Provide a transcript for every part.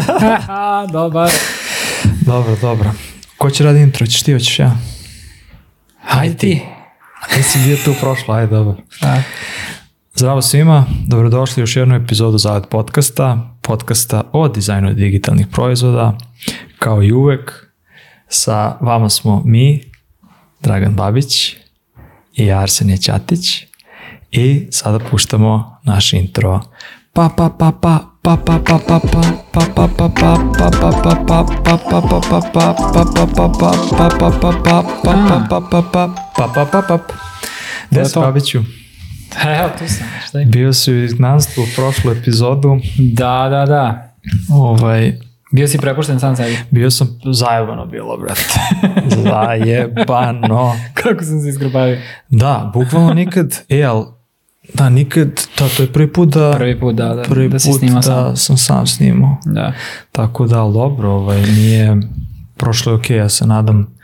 Dobar. Dobro, dobro. Ko će radi intro? Ćeš ti, hoćeš ja? Hajde ti. Ti si bio tu prošlo, ajde, dobro. Da. Zdravo svima, dobrodošli u još jednu epizodu Zavet podcasta, podcasta o dizajnu digitalnih proizvoda. Kao i uvek, sa vama smo mi, Dragan Babić i Arsenije Ćatić i sada puštamo naš intro. Pa pa pa pa Gde sam? Babiću. Evo, tu sam. Šta je? Bio si u izgnanstvu u prošlu epizodu. Da, da, da. Ovaj, Bio si prepušten sam sebi? Bio sam, zajebano bilo, brate. zajebano. Kako sam se iskrpavio? Da, bukvalno nikad, e, ali da, nikad, da, to je prvi put da, Prvi put, da, da, prvi da si put snimao da sam. sam sam snimao. Da. Tako da, ali dobro, ovaj, nije, prošlo je okej, ja se nadam.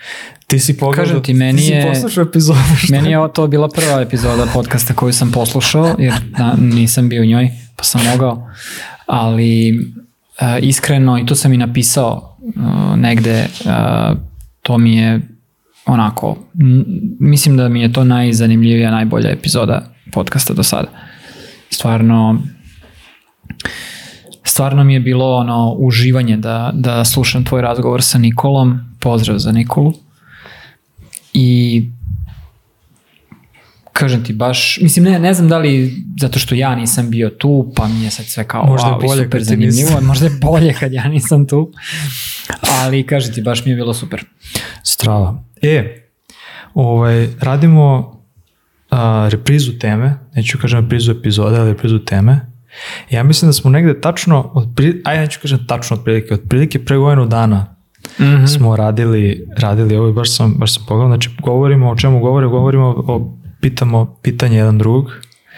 Ti si pogledao, Kažem ti, meni ti si je- poslušao epizodu, šta? Meni je ovo to bila prva epizoda podcasta koju sam poslušao, jer na, nisam bio u njoj, pa sam mogao. Ali e, iskreno, i to sam i napisao e, negde, e, to mi je onako, mislim da mi je to najzanimljivija, najbolja epizoda podcasta do sada. Stvarno, stvarno mi je bilo ono uživanje da, da slušam tvoj razgovor sa Nikolom. Pozdrav za Nikolu. I kažem ti baš, mislim ne, ne znam da li zato što ja nisam bio tu, pa mi je sad sve kao Možda wow, bolje super zanimljivo, možda je bolje kad ja nisam tu, ali kažem ti, baš mi je bilo super. Strava. E, ovaj, radimo a, reprizu teme, neću kažem reprizu epizode, ali reprizu teme. Ja mislim da smo negde tačno, od, ajde neću kažem tačno otprilike, otprilike pre godinu dana Mhm. smo radili, radili ovo i baš sam, baš sam pogledao, znači govorimo o čemu govorimo, govorimo o, pitamo pitanje jedan drugog.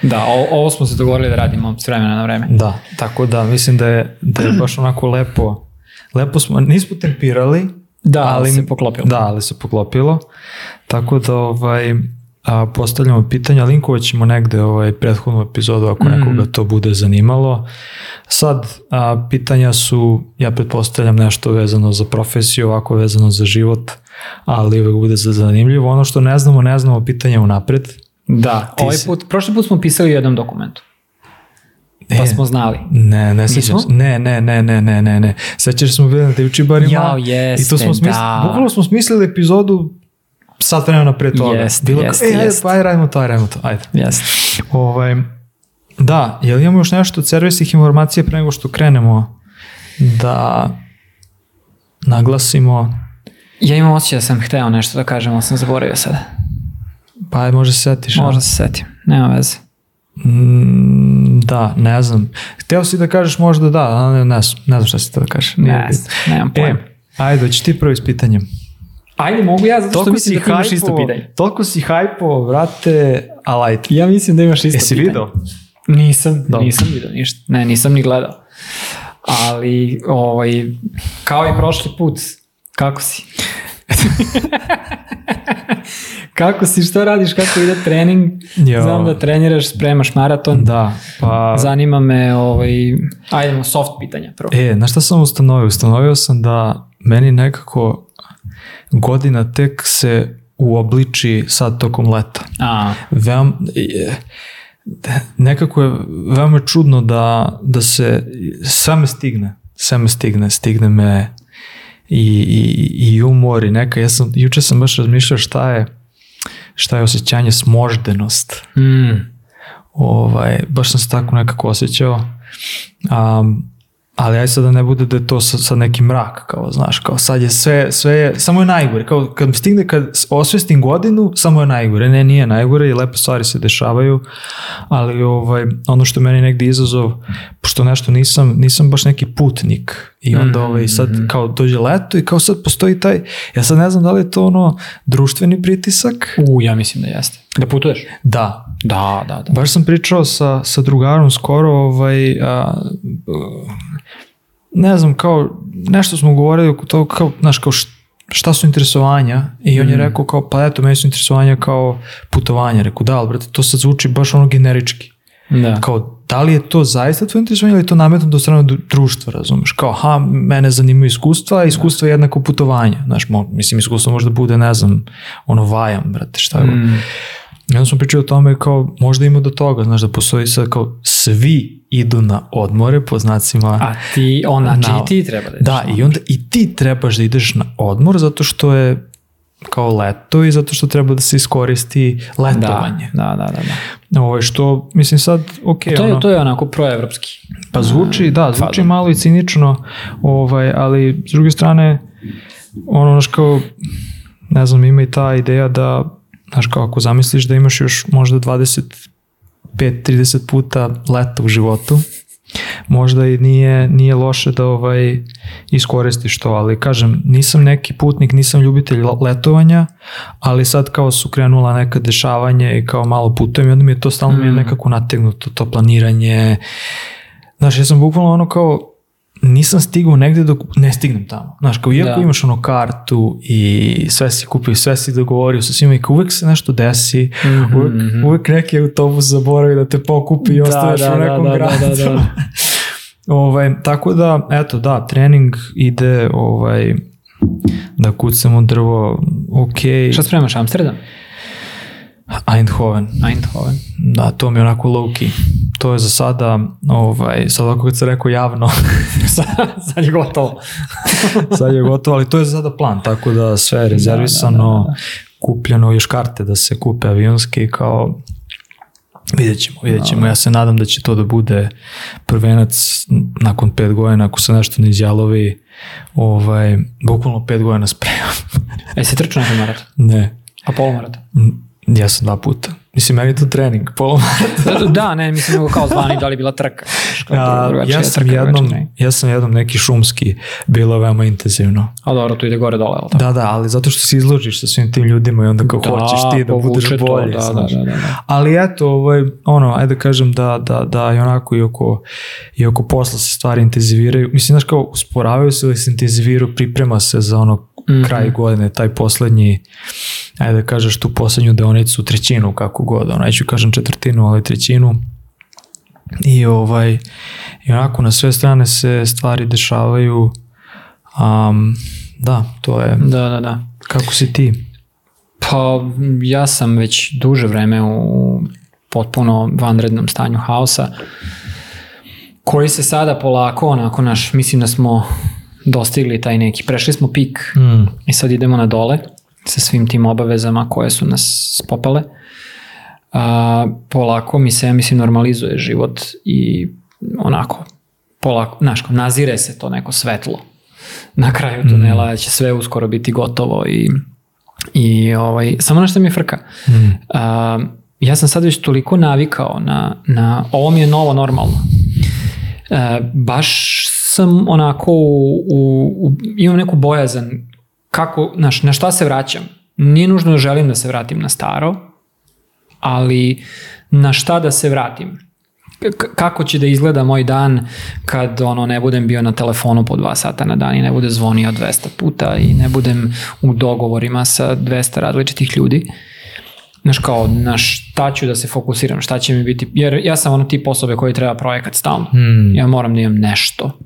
Da, o, ovo smo se dogovorili da radimo s vremena na vreme. Da, tako da mislim da je, da je baš onako lepo, lepo smo, nismo tempirali, Da, ali se poklopilo. Da, ali se poklopilo. Tako da ovaj, a, postavljamo pitanja, linkovat ćemo negde ovaj, prethodnu epizodu ako Mhm. nekoga to bude zanimalo. Sad, a, pitanja su, ja pretpostavljam nešto vezano za profesiju, ovako vezano za život, ali uvek bude za zanimljivo. Ono što ne znamo, ne znamo pitanja unapred. Da, Ti ovaj si- put, prošli put smo pisali u jednom dokumentu, pa E, smo znali. Ne, ne sećam se. Ne, ne, ne, ne, ne, ne, ne. Sećaš se smo bili na Divčibarima Jao, i to jeste, smo smislili, da. bukvalno smo smislili epizodu sat vremena pre toga. Jeste, Bilo jeste, kao, e, ajde, jeste. pa ajde, radimo to, ajde, radimo to, ajde. Jeste. Ovaj, da, jel imamo još nešto od servisnih informacija pre nego što krenemo da naglasimo, Ja imam osjećaj da sam hteo nešto da kažem, ali sam zaboravio sada. pa ajde, može se setiš. Možda se setim, nema veze. Mm, da, ne znam. Hteo si da kažeš možda da, ali ne, ne, znam- ne znam šta si hteo da kažeš. Ne, znam, nemam pojma. E, ajde, hoćeš ti prvi s pitanjem. Ajde, mogu ja, zato što mislim da ti imaš isto pitanje. Toliko si hajpo, vrate, ali ajde. Ja mislim da imaš isto Jesi pitanje. video? Nisam, Dobro. nisam vidio ništa. Ne, nisam ni gledao. Ali, ovaj, kao i prošli put, kako si? kako si, šta radiš, kako ide trening? Jo. Znam da treniraš, spremaš maraton. Da, pa... Zanima me, ovaj, ajdemo soft pitanja prvo. E, na šta sam ustanovio? Ustanovio sam da meni nekako godina tek se uobliči sad tokom leta. A, Veom, e, nekako je veoma čudno da, da se sve me stigne. Sve me stigne. Stigne me i, i, i umor i neka. Ja sam, juče sam baš razmišljao šta je šta je osjećanje smoždenost. mm, Ovaj, baš sam se tako nekako osjećao. Um, ali aj sad da ne bude da je to sad, sad neki mrak, kao znaš, kao sad je sve, sve je, samo je najgore, kao kad stigne, kad osvestim godinu, samo je najgore, ne, nije najgore i lepe stvari se dešavaju, ali ovaj, ono što meni negdje izazov, pošto nešto nisam, nisam baš neki putnik i onda ovaj, sad kao dođe leto i kao sad postoji taj, ja sad ne znam da li je to ono društveni pritisak, u, ja mislim da jeste. Da putuješ? da, Da, da, da. Baš sam pričao sa, sa drugarom skoro, ovaj, a, ne znam, kao, nešto smo govorili oko toga, kao, znaš, kao šta su interesovanja i on je rekao kao, pa eto, meni su interesovanja kao putovanja. Rekao, da, ali brate, to sad zvuči baš ono generički. Da. Kao, da li je to zaista tvoje interesovanje ili je to nametnuto od strane dru- društva, razumeš? Kao, ha, mene zanimaju iskustva, a iskustvo je jednako putovanje. Znaš, mo, mislim, iskustvo možda bude, ne znam, ono vajam, brate, šta je. Mm. I onda smo pričali o tome kao, možda ima do toga, znaš, da postoji sad kao, svi idu na odmore, po znacima... A ti, on, znači Na- i ti treba da ideš. Da, i onda i ti trebaš da ideš na odmor zato što je kao leto i zato što treba da se iskoristi da, letovanje. da, da, da. da. Ovo je što, mislim sad, ok, To je, ono, to je onako proevropski. pa zvuči, da, zvuči fazon. malo i cinično, ovaj, ali s druge strane, ono, znaš kao, ne znam, ima i ta ideja da, znaš kao, ako zamisliš da imaš još možda 25-30 puta leta u životu, možda i nije, nije loše da ovaj iskoristiš to, ali kažem, nisam neki putnik, nisam ljubitelj le- letovanja, ali sad kao su krenula neka dešavanja i kao malo putujem i onda mi je to stalno mi je nekako nategnuto, to planiranje. Znaš, ja sam bukvalno ono kao, nisam stigao negde dok ne stignem tamo. Znaš, kao iako Da. imaš ono kartu i sve si kupio, sve si dogovorio sa svima i kao uvek se nešto desi, Mhm, uvek, uvek neki autobus zaboravi da te pokupi i Da, ostaneš da, u da, nekom da, da, gradu. da, da. ovaj, tako da, eto, da, trening ide ovaj, da kucamo drvo, ok, Šta spremaš, Amsterdam? Eindhoven, Eindhoven. da, to mi je onako low key. To je za sada, ovaj, sad ovako kad se rekao javno, Sad je gotovo. sad je gotovo, ali to je za sada plan, tako da sve je rezervisano, da, da, kupljeno još karte da se kupe avionski kao Vidjet ćemo, vidjet ćemo. Ja se nadam da će to da bude prvenac nakon pet godina, ako se nešto ne izjalovi, ovaj, bukvalno pet godina spremam. E, si trčao neki maraton? ne, A polumaraton? Ja sam dva puta. Mislim, meni je to trening, pola da, ne, mislim nego kao zvani da li bila trka. Znaš, kao A, drugačija ja sam trka, jednom, trening. ja sam jednom neki šumski, bilo veoma intenzivno. A dobro, tu ide gore dole, ali tako? Da, da, ali zato što se izložiš sa svim tim ljudima i onda kao hoćeš ti da budeš povuče to. Da, da, znaš. da, da, da. Ali eto, ovaj, ono, ajde da kažem da, da, da i onako i oko, i oko posla se stvari intenziviraju. Mislim, znaš kao, usporavaju se ili se intenziviraju, priprema se za ono Mhm. kraj godine, taj poslednji, ajde da kažeš tu poslednju deonicu, trećinu, kako god, ono, neću kažem četvrtinu, ali trećinu. I ovaj, i onako na sve strane se stvari dešavaju. Um, da, to je, Da, da, da. kako si ti? Pa ja sam već duže vreme u potpuno vanrednom stanju haosa koji se sada polako onako naš, mislim da smo dostigli taj neki, prešli smo pik Mm. i sad idemo na dole sa svim tim obavezama koje su nas spopale. A, polako mi se, ja mislim, normalizuje život i onako, polako, znaš, nazire se to neko svetlo na kraju tunela, da će sve uskoro biti gotovo i, i ovaj, samo nešto mi je frka. Mm. A, ja sam sad već toliko navikao na, na ovo mi je novo normalno. E, baš sam onako u, u, u, imam neku bojazan kako, znaš, na šta se vraćam. Nije nužno da želim da se vratim na staro, ali na šta da se vratim. K- kako će da izgleda moj dan kad ono ne budem bio na telefonu po dva sata na dan i ne bude zvonio 200 puta i ne budem u dogovorima sa 200 različitih ljudi. Znaš kao, na šta ću da se fokusiram, šta će mi biti, jer ja sam ono tip osobe koji treba projekat stalno. Mm. Ja moram da imam nešto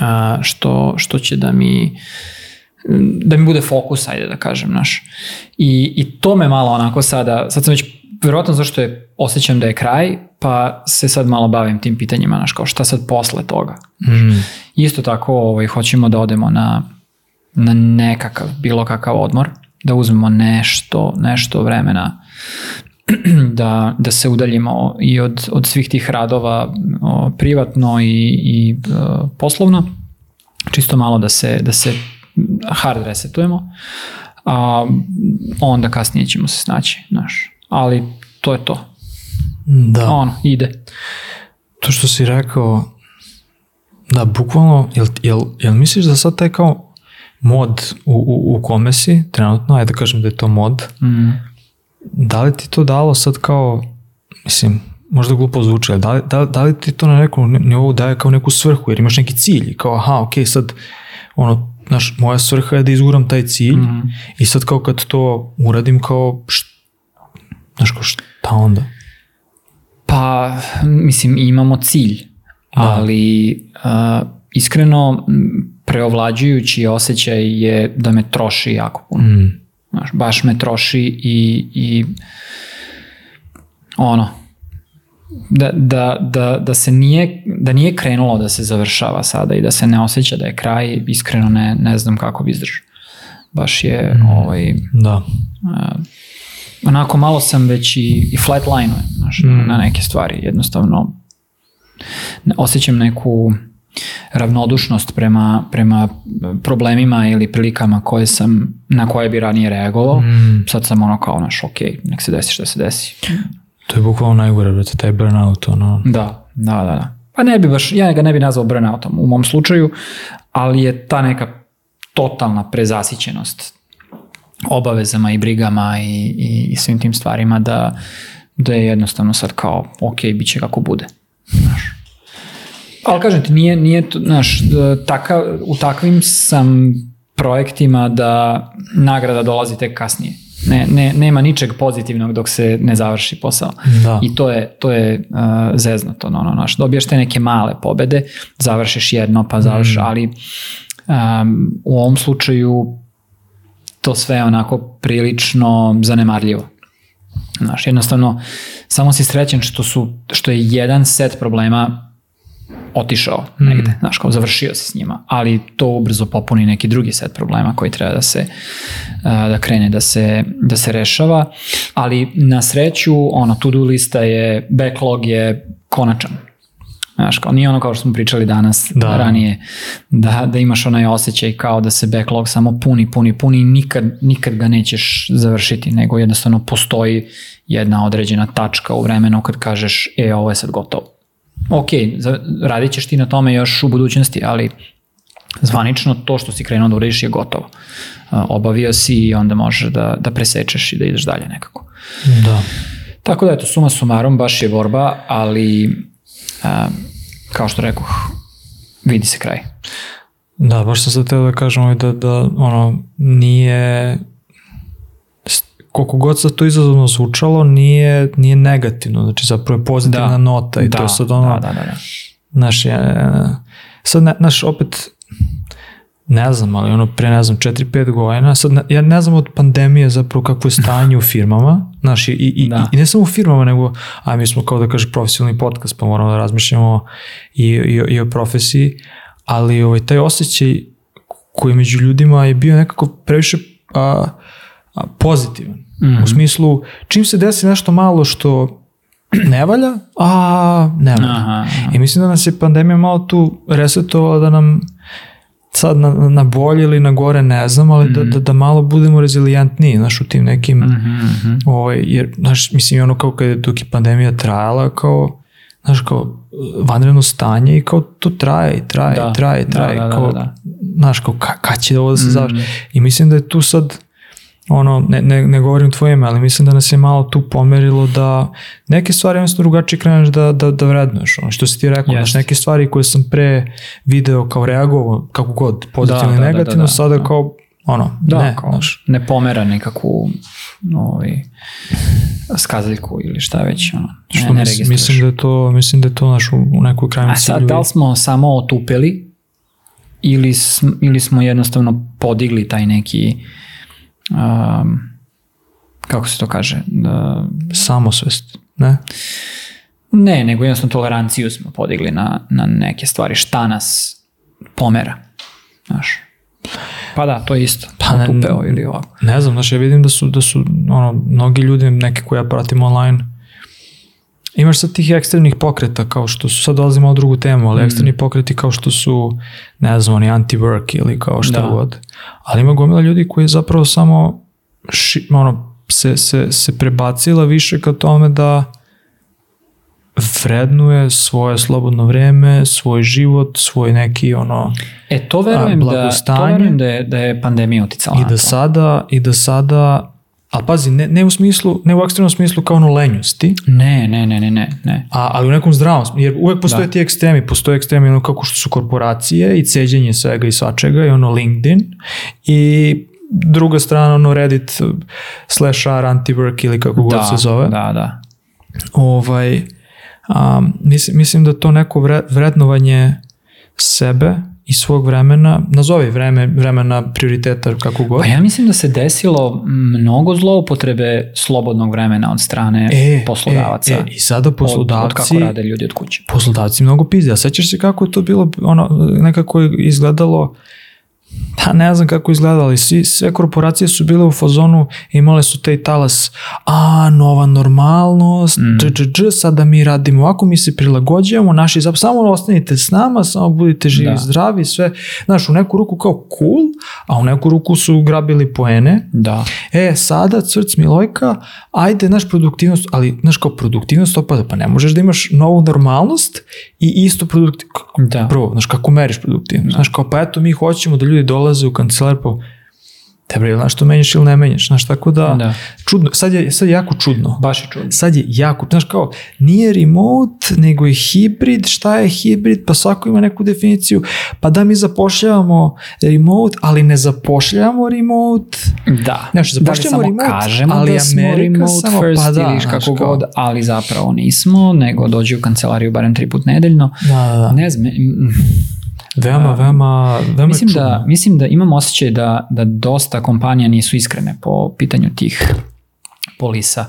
a, što, što će da mi da mi bude fokus, ajde da kažem, naš. I, I to me malo onako sada, sad sam već, verovatno zašto je, osjećam da je kraj, pa se sad malo bavim tim pitanjima, znaš, kao šta sad posle toga. Mm. Isto tako ovaj, hoćemo da odemo na, na nekakav, bilo kakav odmor, da uzmemo nešto, nešto vremena da, da se udaljimo i od, od svih tih radova o, privatno i, i e, poslovno, čisto malo da se, da se hard resetujemo, a onda kasnije ćemo se snaći, znaš. Ali to je to. Da. Ono, ide. To što si rekao, da, bukvalno, jel, jel, jel misliš da sad taj kao mod u, u, u kome si trenutno, ajde da kažem da je to mod, Mm. da li ti to dalo sad kao, mislim, možda glupo zvuči, ali da li, da, da li ti to na nekom nivou daje kao neku svrhu, jer imaš neki cilj, kao aha, ok, sad, ono, znaš, moja svrha je da izguram taj cilj Mhm. i sad kao kad to uradim kao, št, znaš, kao šta onda? Pa, mislim, imamo cilj, ali uh, iskreno preovlađujući osjećaj je da me troši jako puno. Mm. Znaš, baš me troši i, i ono, da, da, da, da se nije, da nije krenulo da se završava sada i da se ne osjeća da je kraj, iskreno ne, ne znam kako bi izdržao. Baš je, Mm. ovaj, Da. uh, onako malo sam već i, i flatline znaš, Mm. na neke stvari, jednostavno ne- osjećam neku ravnodušnost prema, prema problemima ili prilikama koje sam, na koje bi ranije reagovao. Mm. Sad sam ono kao, naš, ok, nek se desi šta se desi. To je bukvalno najgore, brate, taj burnout, ono. Da, da, da. da. Pa ne bi baš, ja ga ne bi nazvao burnoutom u mom slučaju, ali je ta neka totalna prezasićenost obavezama i brigama i, i, i svim tim stvarima da, da je jednostavno sad kao, ok, bit će kako bude. Znaš. Ali kažem ti, nije, nije to, znaš, da, taka, u takvim sam projektima da nagrada dolazi tek kasnije. Ne, ne, nema ničeg pozitivnog dok se ne završi posao. Da. I to je, to je uh, zeznuto. Ono, ono, znaš, dobijaš te neke male pobede, završiš jedno pa završiš, Mm. ali um, u ovom slučaju to sve je onako prilično zanemarljivo. Znaš, jednostavno, samo si srećen što, su, što je jedan set problema otišao negde, znaš, kao završio si s njima, ali to ubrzo popuni neki drugi set problema koji treba da se da krene da se, da se rešava, ali na sreću ono to-do lista je, backlog je konačan. Znaš, kao, nije ono kao što smo pričali danas Da. ranije, da, da imaš onaj osjećaj kao da se backlog samo puni, puni, puni i nikad, nikad ga nećeš završiti, nego jednostavno postoji jedna određena tačka u vremenu kad kažeš, e, ovo je sad gotovo. Ok, radit ćeš ti na tome još u budućnosti, ali zvanično to što si krenuo da uradiš je gotovo. Obavio si i onda možeš da, da presečeš i da ideš dalje nekako. Da. Tako da eto, suma sumarom, baš je borba, ali a, kao što rekoh, vidi se kraj. Da, baš sam sad teo da kažem ovaj da, da ono, nije koliko god sad to izazovno zvučalo, nije, nije negativno, znači zapravo je pozitivna Da. nota i to da, je sad ono, da, da, da, da. znaš, ja, sad, ne, znaš, opet, ne znam, ali ono pre, ne znam, 4-5 godina, sad, ne, ja ne znam od pandemije zapravo kakvo je stanje u firmama, znaš, i, i, i, Da. i ne samo u firmama, nego, a mi smo kao da kažeš profesionalni podcast, pa moramo da razmišljamo i, i, i o profesiji, ali ovaj, taj osjećaj koji među ljudima je bio nekako previše a, a, pozitivan. Mhm. U smislu, čim se desi nešto malo što ne valja, a ne valja. Aha, aha. I mislim da nas je pandemija malo tu resetovala da nam sad na, na bolje ili na gore ne znam, ali da, da, da malo budemo rezilijentniji, znaš, u tim nekim, Mhm, mhm. ovaj, jer, znaš, mislim, ono kao kad je dok je pandemija trajala, kao, znaš, kao vanredno stanje i kao to traje i traje Da, i traje i da, traje, da, da, kao, da. Mhm. znaš, kao, ka, kad će ovo da se završi? I mislim da je tu sad, ono, ne, ne, ne govorim tvoje ime, ali mislim da nas je malo tu pomerilo da neke stvari jednostavno drugačije kreneš da, da, da vrednuješ. Ono što si ti rekao, znaš, Jeste. neke stvari koje sam pre video kao reagovao, kako god, pozitivno Da, i da, da, negativno, da, da, sada da. kao, ono, Da, ne, kao, znaš. ne pomera nikakvu ovaj, skazaljku ili šta već. Ono, Što ne, ne mislim, da je to, mislim da je to naš u, u nekoj krajnoj A sad, da li smo samo otupeli ili, sm, ili smo jednostavno podigli taj neki um, kako se to kaže? Da, samosvest, ne? ne, nego jednostavno toleranciju smo podigli na, na neke stvari. Šta nas pomera znaš? Pa da, to je isto. Pa ne- otupeo ili ovako. Ne znam, znaš, ja vidim da su, da su ono, mnogi ljudi, neke koje ja pratim online, imaš sad tih ekstremnih pokreta kao što su, sad dolazimo o drugu temu, ali ekstremni pokreti kao što su, ne znam, oni anti-work ili kao šta Da. god. Ali ima gomila ljudi koji zapravo samo ši, ono, se, se, se prebacila više ka tome da vrednuje svoje slobodno vreme, svoj život, svoj neki ono E, to verujem, da, to verujem da, je, da je pandemija uticala i da sada i da sada a pazi ne, ne u smislu ne u ekstremnom smislu kao ono lenjosti Ne, ne, ne, ne, ne, ne. a, ali u nekom zdravom smislu, jer uvek postoje Da. ti ekstremi postoje ekstremi ono kako što su korporacije i ceđenje svega i svačega i ono LinkedIn i druga strana ono Reddit slash r anti-work ili kako god da, se zove Da, da. ovaj, A, mislim, mislim da to neko vre, vrednovanje sebe i svog vremena, nazovi vreme, vremena prioriteta kako god. Pa ja mislim da se desilo mnogo zloupotrebe slobodnog vremena od strane E, poslodavaca. E, e, I sada od, od poslodavci, kako rade ljudi od kuće. poslodavci mnogo pizde. A sećaš se kako je to bilo, ono, nekako je izgledalo, pa ne znam kako je izgledalo, ali svi, sve korporacije su bile u fazonu, imale su taj talas, a, nova normalnost, mm. dž, dž, dž, sada mi radimo ovako, mi se prilagođavamo, naši zap, samo ostanite s nama, samo budite živi, Da. da. zdravi, sve, znaš, u neku ruku kao cool, a u neku ruku su grabili poene, Da. e, sada crc Milojka, ajde, naš produktivnost, ali, znaš, kao produktivnost opada, pa ne možeš da imaš novu normalnost i isto produktivnost. Da. Prvo, znaš, kako meriš produktivnost? Znaš, kao, pa eto, mi hoćemo da ljudi dolaze u kancelar, pa te bre, znaš što menjaš ili ne menjaš, znaš, tako da, Da. čudno, sad je, sad je jako čudno. Baš je čudno. Sad je jako, znaš kao, nije remote, nego je hibrid, šta je hibrid, pa svako ima neku definiciju, pa da mi zapošljavamo remote, ali ne zapošljavamo remote, Da. Znaš, da zapošljavamo samo remote, kažemo ali da smo remote samo- first pa da, ili kako kao- god, ali zapravo nismo, nego dođi u kancelariju barem tri put nedeljno. Da, da, da. Ne znam, Veoma, veoma, veoma mislim čudno. da, mislim da imam osjećaj da, da dosta kompanija nisu iskrene po pitanju tih polisa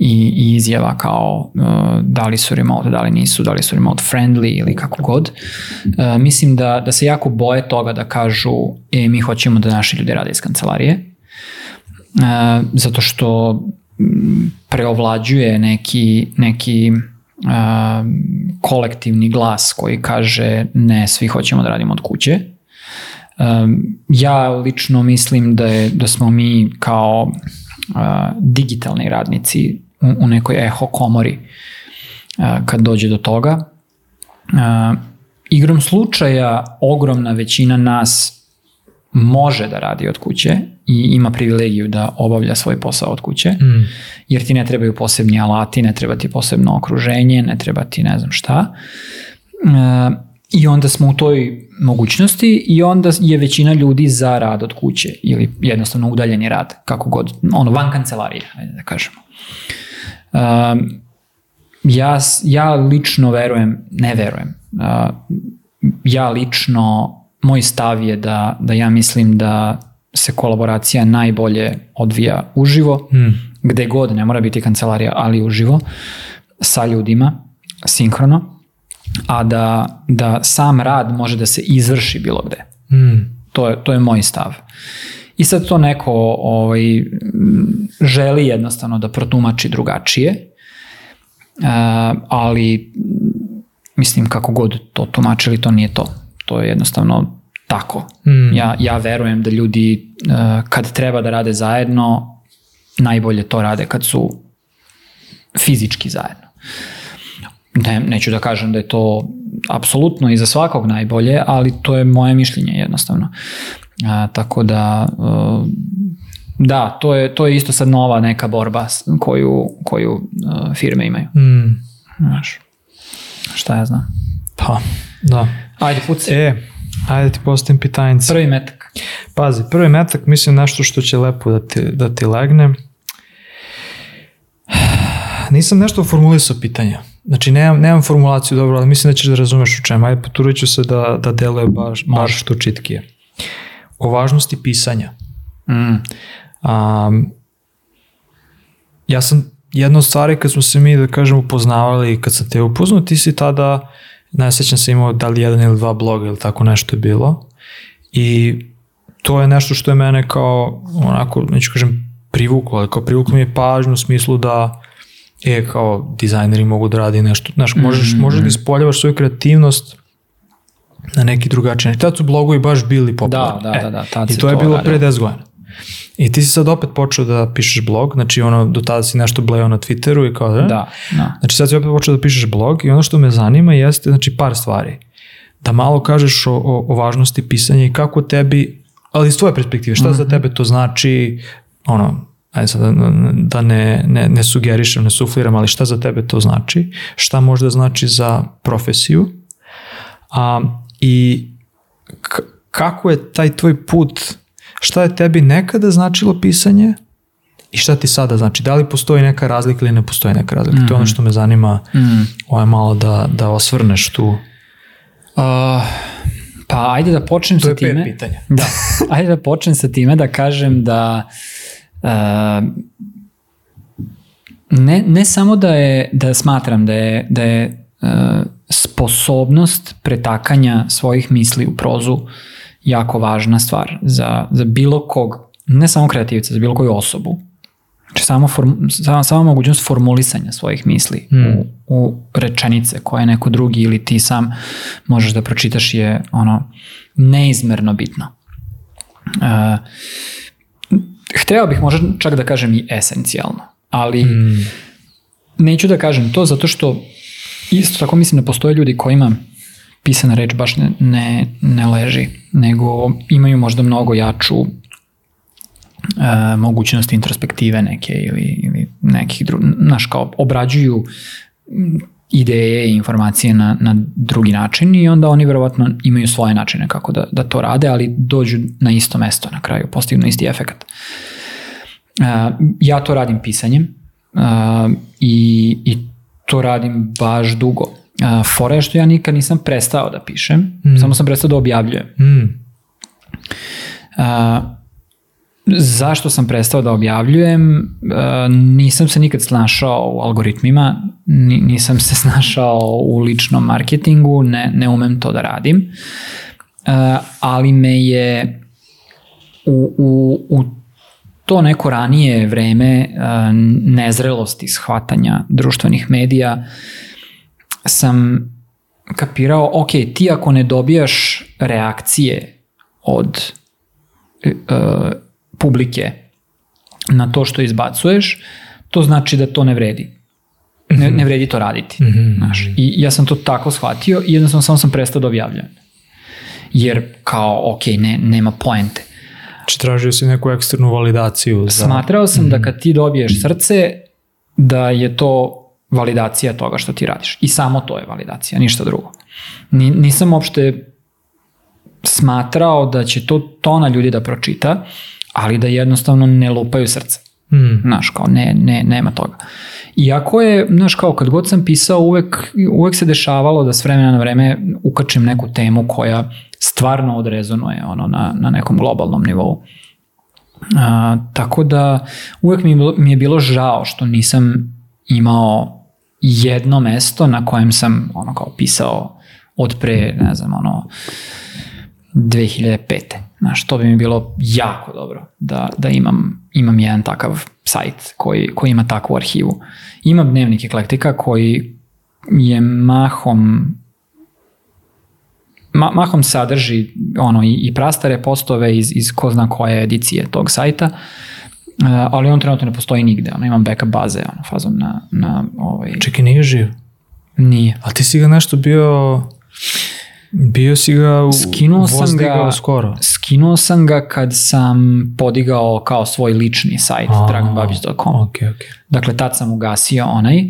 i, i izjava kao uh, da li su remote, da li nisu, da li su remote friendly ili kako god. Uh, mislim da, da se jako boje toga da kažu e, mi hoćemo da naši ljudi rade iz kancelarije. Uh, zato što mm, preovlađuje neki, neki kolektivni glas koji kaže ne, svi hoćemo da radimo od kuće. Ja lično mislim da, je, da smo mi kao digitalni radnici u, nekoj eho komori kad dođe do toga. Igrom slučaja ogromna većina nas može da radi od kuće i ima privilegiju da obavlja svoj posao od kuće, Mm. jer ti ne trebaju posebni alati, ne treba ti posebno okruženje, ne treba ti ne znam šta. E, I onda smo u toj mogućnosti i onda je većina ljudi za rad od kuće ili jednostavno udaljeni rad, kako god, ono van kancelarije, ajde da kažemo. Um, ja, ja lično verujem, ne verujem, uh, ja lično, moj stav je da, da ja mislim da se kolaboracija najbolje odvija uživo, Mm. gde god, ne mora biti kancelarija, ali uživo, sa ljudima, sinhrono, a da, da sam rad može da se izvrši bilo gde. Mm. To je, to je moj stav. I sad to neko ovaj, želi jednostavno da protumači drugačije, ali mislim kako god to tumačili, to nije to. To je jednostavno tako. Mm. Ja, ja verujem da ljudi e, kad treba da rade zajedno, najbolje to rade kad su fizički zajedno. Ne, neću da kažem da je to apsolutno i za svakog najbolje, ali to je moje mišljenje jednostavno. A, tako da, e, da, to je, to je isto sad nova neka borba koju, koju e, firme imaju. Mm. Znaš, šta ja znam. Pa, da. Ajde, puci. E, ajde ti postavim pitanjice. Prvi metak. Pazi, prvi metak, mislim nešto što će lepo da ti, da ti legne. Nisam nešto formulisao pitanja. Znači, nemam, nemam formulaciju dobro, ali mislim da ćeš da razumeš u čemu. Ajde, poturit ću se da, da deluje baš, baš što čitkije. O važnosti pisanja. Mm. Um, ja sam, jedna od stvari kad smo se mi, da kažem, upoznavali i kad sam te upoznao, ti si tada, sećam se imao da li jedan ili dva bloga ili tako nešto je bilo. I to je nešto što je mene kao, onako, neću kažem privuklo, ali kao privuklo mi je pažnju u smislu da je kao dizajneri mogu da radi nešto, znaš, možeš, Mhm. možeš da ispoljavaš svoju kreativnost na neki drugačiji način. Tad su blogovi baš bili popularni. Da, da, da, da, tad I to je bilo pre 10 godina. I ti si sad opet počeo da pišeš blog, znači ono, do tada si nešto bleo na Twitteru i kao da, Da, da. Znači sad si opet počeo da pišeš blog i ono što me zanima jeste znači par stvari. Da malo kažeš o, o, o važnosti pisanja i kako tebi, ali iz tvoje perspektive, šta Mhm. za tebe to znači, ono, ajde sad da, da ne, ne, ne sugerišem, ne sufliram, ali šta za tebe to znači, šta možda znači za profesiju a, i kako je taj tvoj put, šta je tebi nekada značilo pisanje I šta ti sada znači? Da li postoji neka razlika ili ne postoji neka razlika? To je ono Mhm. što me zanima ovaj, malo da, da osvrneš tu. Uh, pa ajde da počnem To sa je pet time. pitanja. Da, ajde da počnem sa time da kažem da uh, ne, ne samo da je da smatram da je, da je uh, sposobnost pretakanja svojih misli u prozu jako važna stvar za, za bilo kog, ne samo kreativca, za bilo koju osobu. Znači samo, form, sama, sama mogućnost formulisanja svojih misli Mm. u, u rečenice koje neko drugi ili ti sam možeš da pročitaš je ono neizmerno bitno. Uh, hteo bih možda čak da kažem i esencijalno, ali Mm. neću da kažem to zato što isto tako mislim da postoje ljudi kojima pisana reč baš ne, ne, ne leži, nego imaju možda mnogo jaču uh, mogućnost introspektive neke ili, ili nekih drugih, znaš kao obrađuju ideje i informacije na, na drugi način i onda oni verovatno imaju svoje načine kako da, da to rade, ali dođu na isto mesto na kraju, postignu isti efekat. Uh, ja to radim pisanjem uh, i, i to radim baš dugo. Uh, fora je što ja nikad nisam prestao da pišem, mm. samo sam prestao da objavljujem. Mm. Uh, zašto sam prestao da objavljujem? Uh, nisam se nikad snašao u algoritmima, ni, nisam se snašao u ličnom marketingu, ne, ne umem to da radim, uh, ali me je u, u, u to neko ranije vreme uh, nezrelosti shvatanja društvenih medija sam kapirao, ok, ti ako ne dobijaš reakcije od uh, publike na to što izbacuješ, to znači da to ne vredi. Ne, ne vredi to raditi. Mm -hmm. Znaš, I ja sam to tako shvatio i jednostavno samo sam prestao da objavljujem. Jer kao, ok, ne, nema poente. Znači tražio si neku eksternu validaciju. Za... Smatrao sam mm -hmm. da kad ti dobiješ srce, da je to validacija toga što ti radiš. I samo to je validacija, ništa drugo. Ni, nisam uopšte smatrao da će to tona ljudi da pročita, ali da jednostavno ne lupaju srce. Mm. Znaš, kao ne, ne, nema toga. Iako je, znaš, kao kad god sam pisao, uvek, uvek se dešavalo da s vremena na vreme ukačim neku temu koja stvarno odrezonuje ono, na, na nekom globalnom nivou. A, tako da uvek mi je, bilo, mi je bilo žao što nisam imao jedno mesto na kojem sam ono kao pisao od pre, ne znam, ono 2005. Znaš, to bi mi bilo jako dobro da, da imam, imam jedan takav sajt koji, koji ima takvu arhivu. Imam dnevnik eklektika koji je mahom ma, mahom sadrži ono i, i prastare postove iz, iz ko zna koje edicije tog sajta, uh, ali on trenutno ne postoji nigde, ono, imam backup baze, ono, fazom na, na ovaj... Čekaj, nije živ? Nije. A ti si ga nešto bio... Bio si ga u, Skinuo sam ga, skoro. Skinuo sam ga kad sam podigao kao svoj lični sajt dragonbabić.com. Okay, okay. Dakle, tad sam ugasio onaj.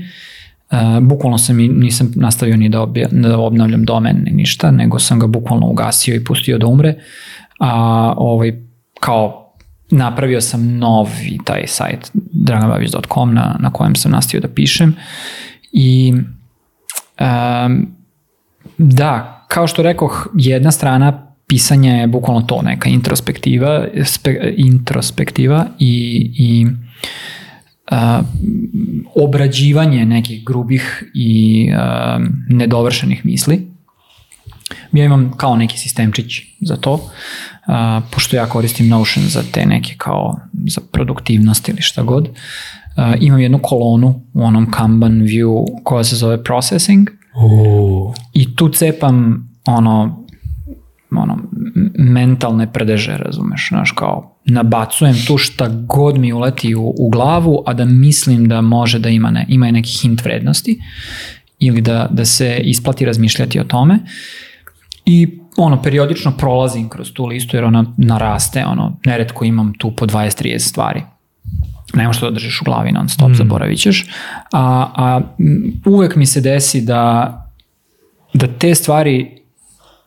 Uh, bukvalno sam i nisam nastavio ni da, obja, da obnavljam domen ni ništa, nego sam ga bukvalno ugasio i pustio da umre. A ovaj, kao napravio sam novi taj sajt dragonbabić.com na, na kojem sam nastavio da pišem i um, da, kao što rekoh, jedna strana pisanja je bukvalno to, neka introspektiva, spe, introspektiva i, i a, obrađivanje nekih grubih i a, nedovršenih misli. Ja imam kao neki sistemčić za to, a, pošto ja koristim Notion za te neke kao za produktivnost ili šta god. A, imam jednu kolonu u onom Kanban view koja se zove processing, Uh. I tu cepam ono, ono, mentalne prdeže, razumeš, znaš, kao nabacujem tu šta god mi uleti u, u glavu, a da mislim da može da ima, ne, ima neki hint vrednosti ili da, da se isplati razmišljati o tome i ono, periodično prolazim kroz tu listu jer ona naraste, ono, neretko imam tu po 20-30 stvari ne možeš to da držiš u glavi non stop, mm. zaboravit ćeš. A, a uvek mi se desi da, da te stvari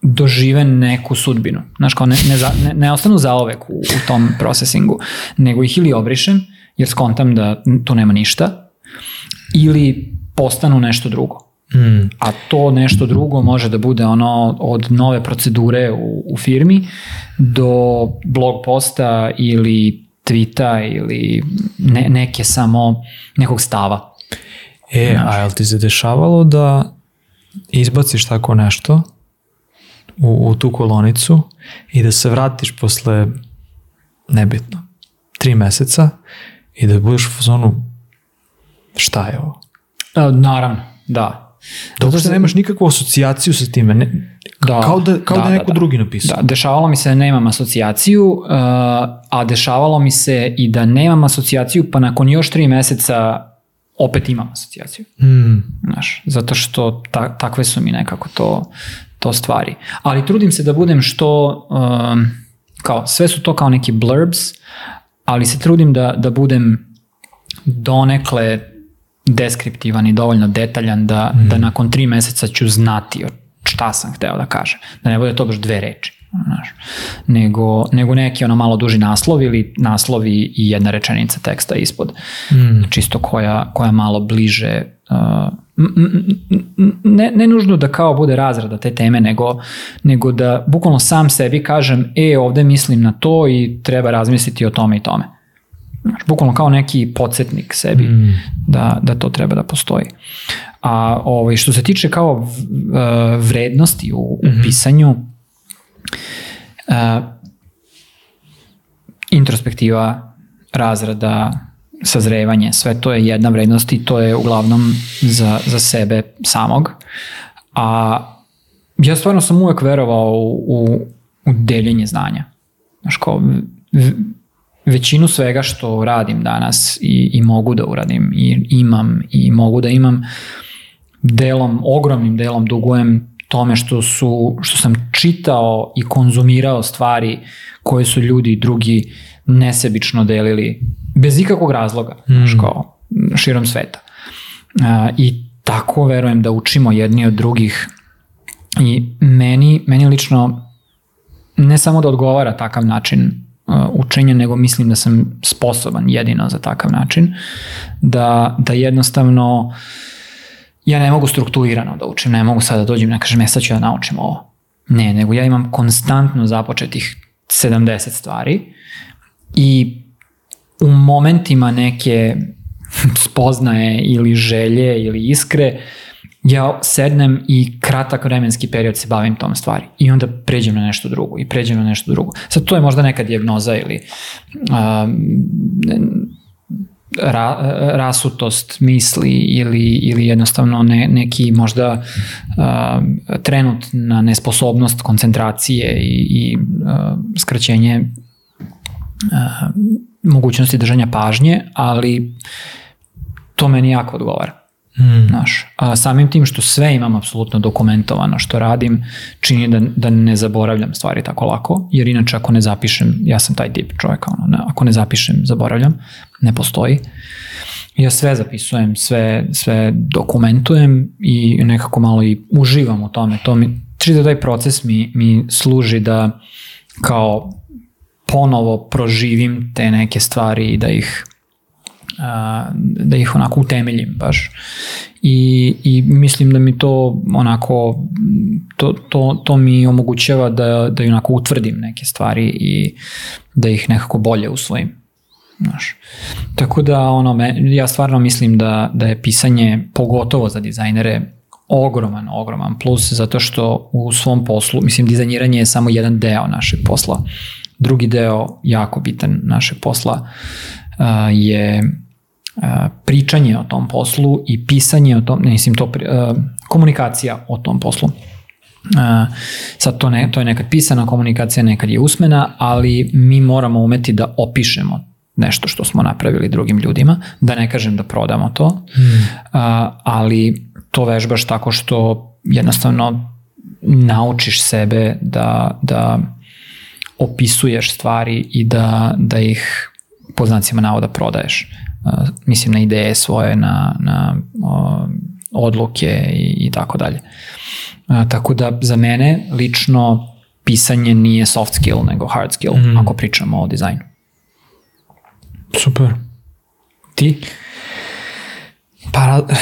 dožive neku sudbinu. Znaš, kao ne, ne, za, ne, ne ostanu zaovek u, u tom procesingu, nego ih ili obrišem, jer skontam da tu nema ništa, ili postanu nešto drugo. Mm. A to nešto drugo može da bude ono od nove procedure u, u firmi do blog posta ili tvita ili ne, neke samo nekog stava. E, a jel ti se dešavalo da izbaciš tako nešto u, u tu kolonicu i da se vratiš posle, nebitno, tri meseca i da budeš u fazonu šta je ovo? E, naravno, da. Zato što nemaš nikakvu asocijaciju sa time. Ne, Da, kao da, kao da, da, je neko da, da. drugi napisao. Da, dešavalo mi se da nemam asocijaciju, uh, a dešavalo mi se i da nemam asocijaciju, pa nakon još tri meseca opet imam asocijaciju. Mm. Znaš, zato što ta, takve su mi nekako to, to stvari. Ali trudim se da budem što, um, kao, sve su to kao neki blurbs, ali se trudim da, da budem donekle deskriptivan i dovoljno detaljan da, mm. da nakon tri meseca ću znati šta sam hteo da kažem. Da ne bude to baš dve reči. Znaš, nego, nego neki ono malo duži naslov ili naslovi i jedna rečenica teksta ispod. Mm. Čisto koja, koja malo bliže uh, ne, ne nužno da kao bude razrada te teme, nego, nego da bukvalno sam sebi kažem, e, ovde mislim na to i treba razmisliti o tome i tome. Znaš, bukvalno kao neki podsjetnik sebi Mm. da, da to treba da postoji. A ovaj, što se tiče kao e, vrednosti u, u pisanju, uh, introspektiva, razrada, sazrevanje, sve to je jedna vrednost i to je uglavnom za, za sebe samog. A ja stvarno sam uvek verovao u, u, u deljenje znanja. Znaš, kao, većinu svega što radim danas i, i mogu da uradim i imam i mogu da imam delom, ogromnim delom dugujem tome što su što sam čitao i konzumirao stvari koje su ljudi drugi nesebično delili bez ikakvog razloga, mm. kao širom sveta. A, I tako verujem da učimo jedni od drugih i meni, meni lično ne samo da odgovara takav način učenja, nego mislim da sam sposoban jedino za takav način, da, da jednostavno ja ne mogu strukturirano da učim, ne mogu sada da dođem i da kažem, ja sad ću da naučim ovo. Ne, nego ja imam konstantno započetih 70 stvari i u momentima neke spoznaje ili želje ili iskre, ja sednem i kratak vremenski period se bavim tom stvari i onda pređem na nešto drugo i pređem na nešto drugo. Sad to je možda neka dijagnoza ili um, ra, rasutost misli ili, ili jednostavno ne, neki možda uh, trenutna nesposobnost koncentracije i, i uh, skraćenje uh, mogućnosti držanja pažnje, ali to meni jako odgovara. Mm. Znaš, a samim tim što sve imam apsolutno dokumentovano što radim, čini da, da ne zaboravljam stvari tako lako, jer inače ako ne zapišem, ja sam taj tip čovjeka, ono, ne, ako ne zapišem, zaboravljam, ne postoji. Ja sve zapisujem, sve, sve dokumentujem i nekako malo i uživam u tome. To mi, čitav taj proces mi, mi služi da kao ponovo proživim te neke stvari i da ih da ih onako utemeljim baš. I, I mislim da mi to onako, to, to, to mi omogućava da, da onako utvrdim neke stvari i da ih nekako bolje usvojim. Znaš. Tako da ono, ja stvarno mislim da, da je pisanje, pogotovo za dizajnere, ogroman, ogroman plus, zato što u svom poslu, mislim, dizajniranje je samo jedan deo našeg posla. Drugi deo, jako bitan našeg posla, je pričanje o tom poslu i pisanje o tom, ne mislim to, uh, komunikacija o tom poslu. Uh, sad to, ne, to je nekad pisana komunikacija, nekad je usmena, ali mi moramo umeti da opišemo nešto što smo napravili drugim ljudima, da ne kažem da prodamo to, Mm. uh, ali to vežbaš tako što jednostavno naučiš sebe da, da opisuješ stvari i da, da ih po znacima navoda prodaješ. Uh, mislim na ideje svoje, na, na uh, odluke i, i tako dalje. Uh, tako da za mene lično pisanje nije soft skill nego hard skill Mhm. ako pričamo o dizajnu. Super. Ti? Pa ra-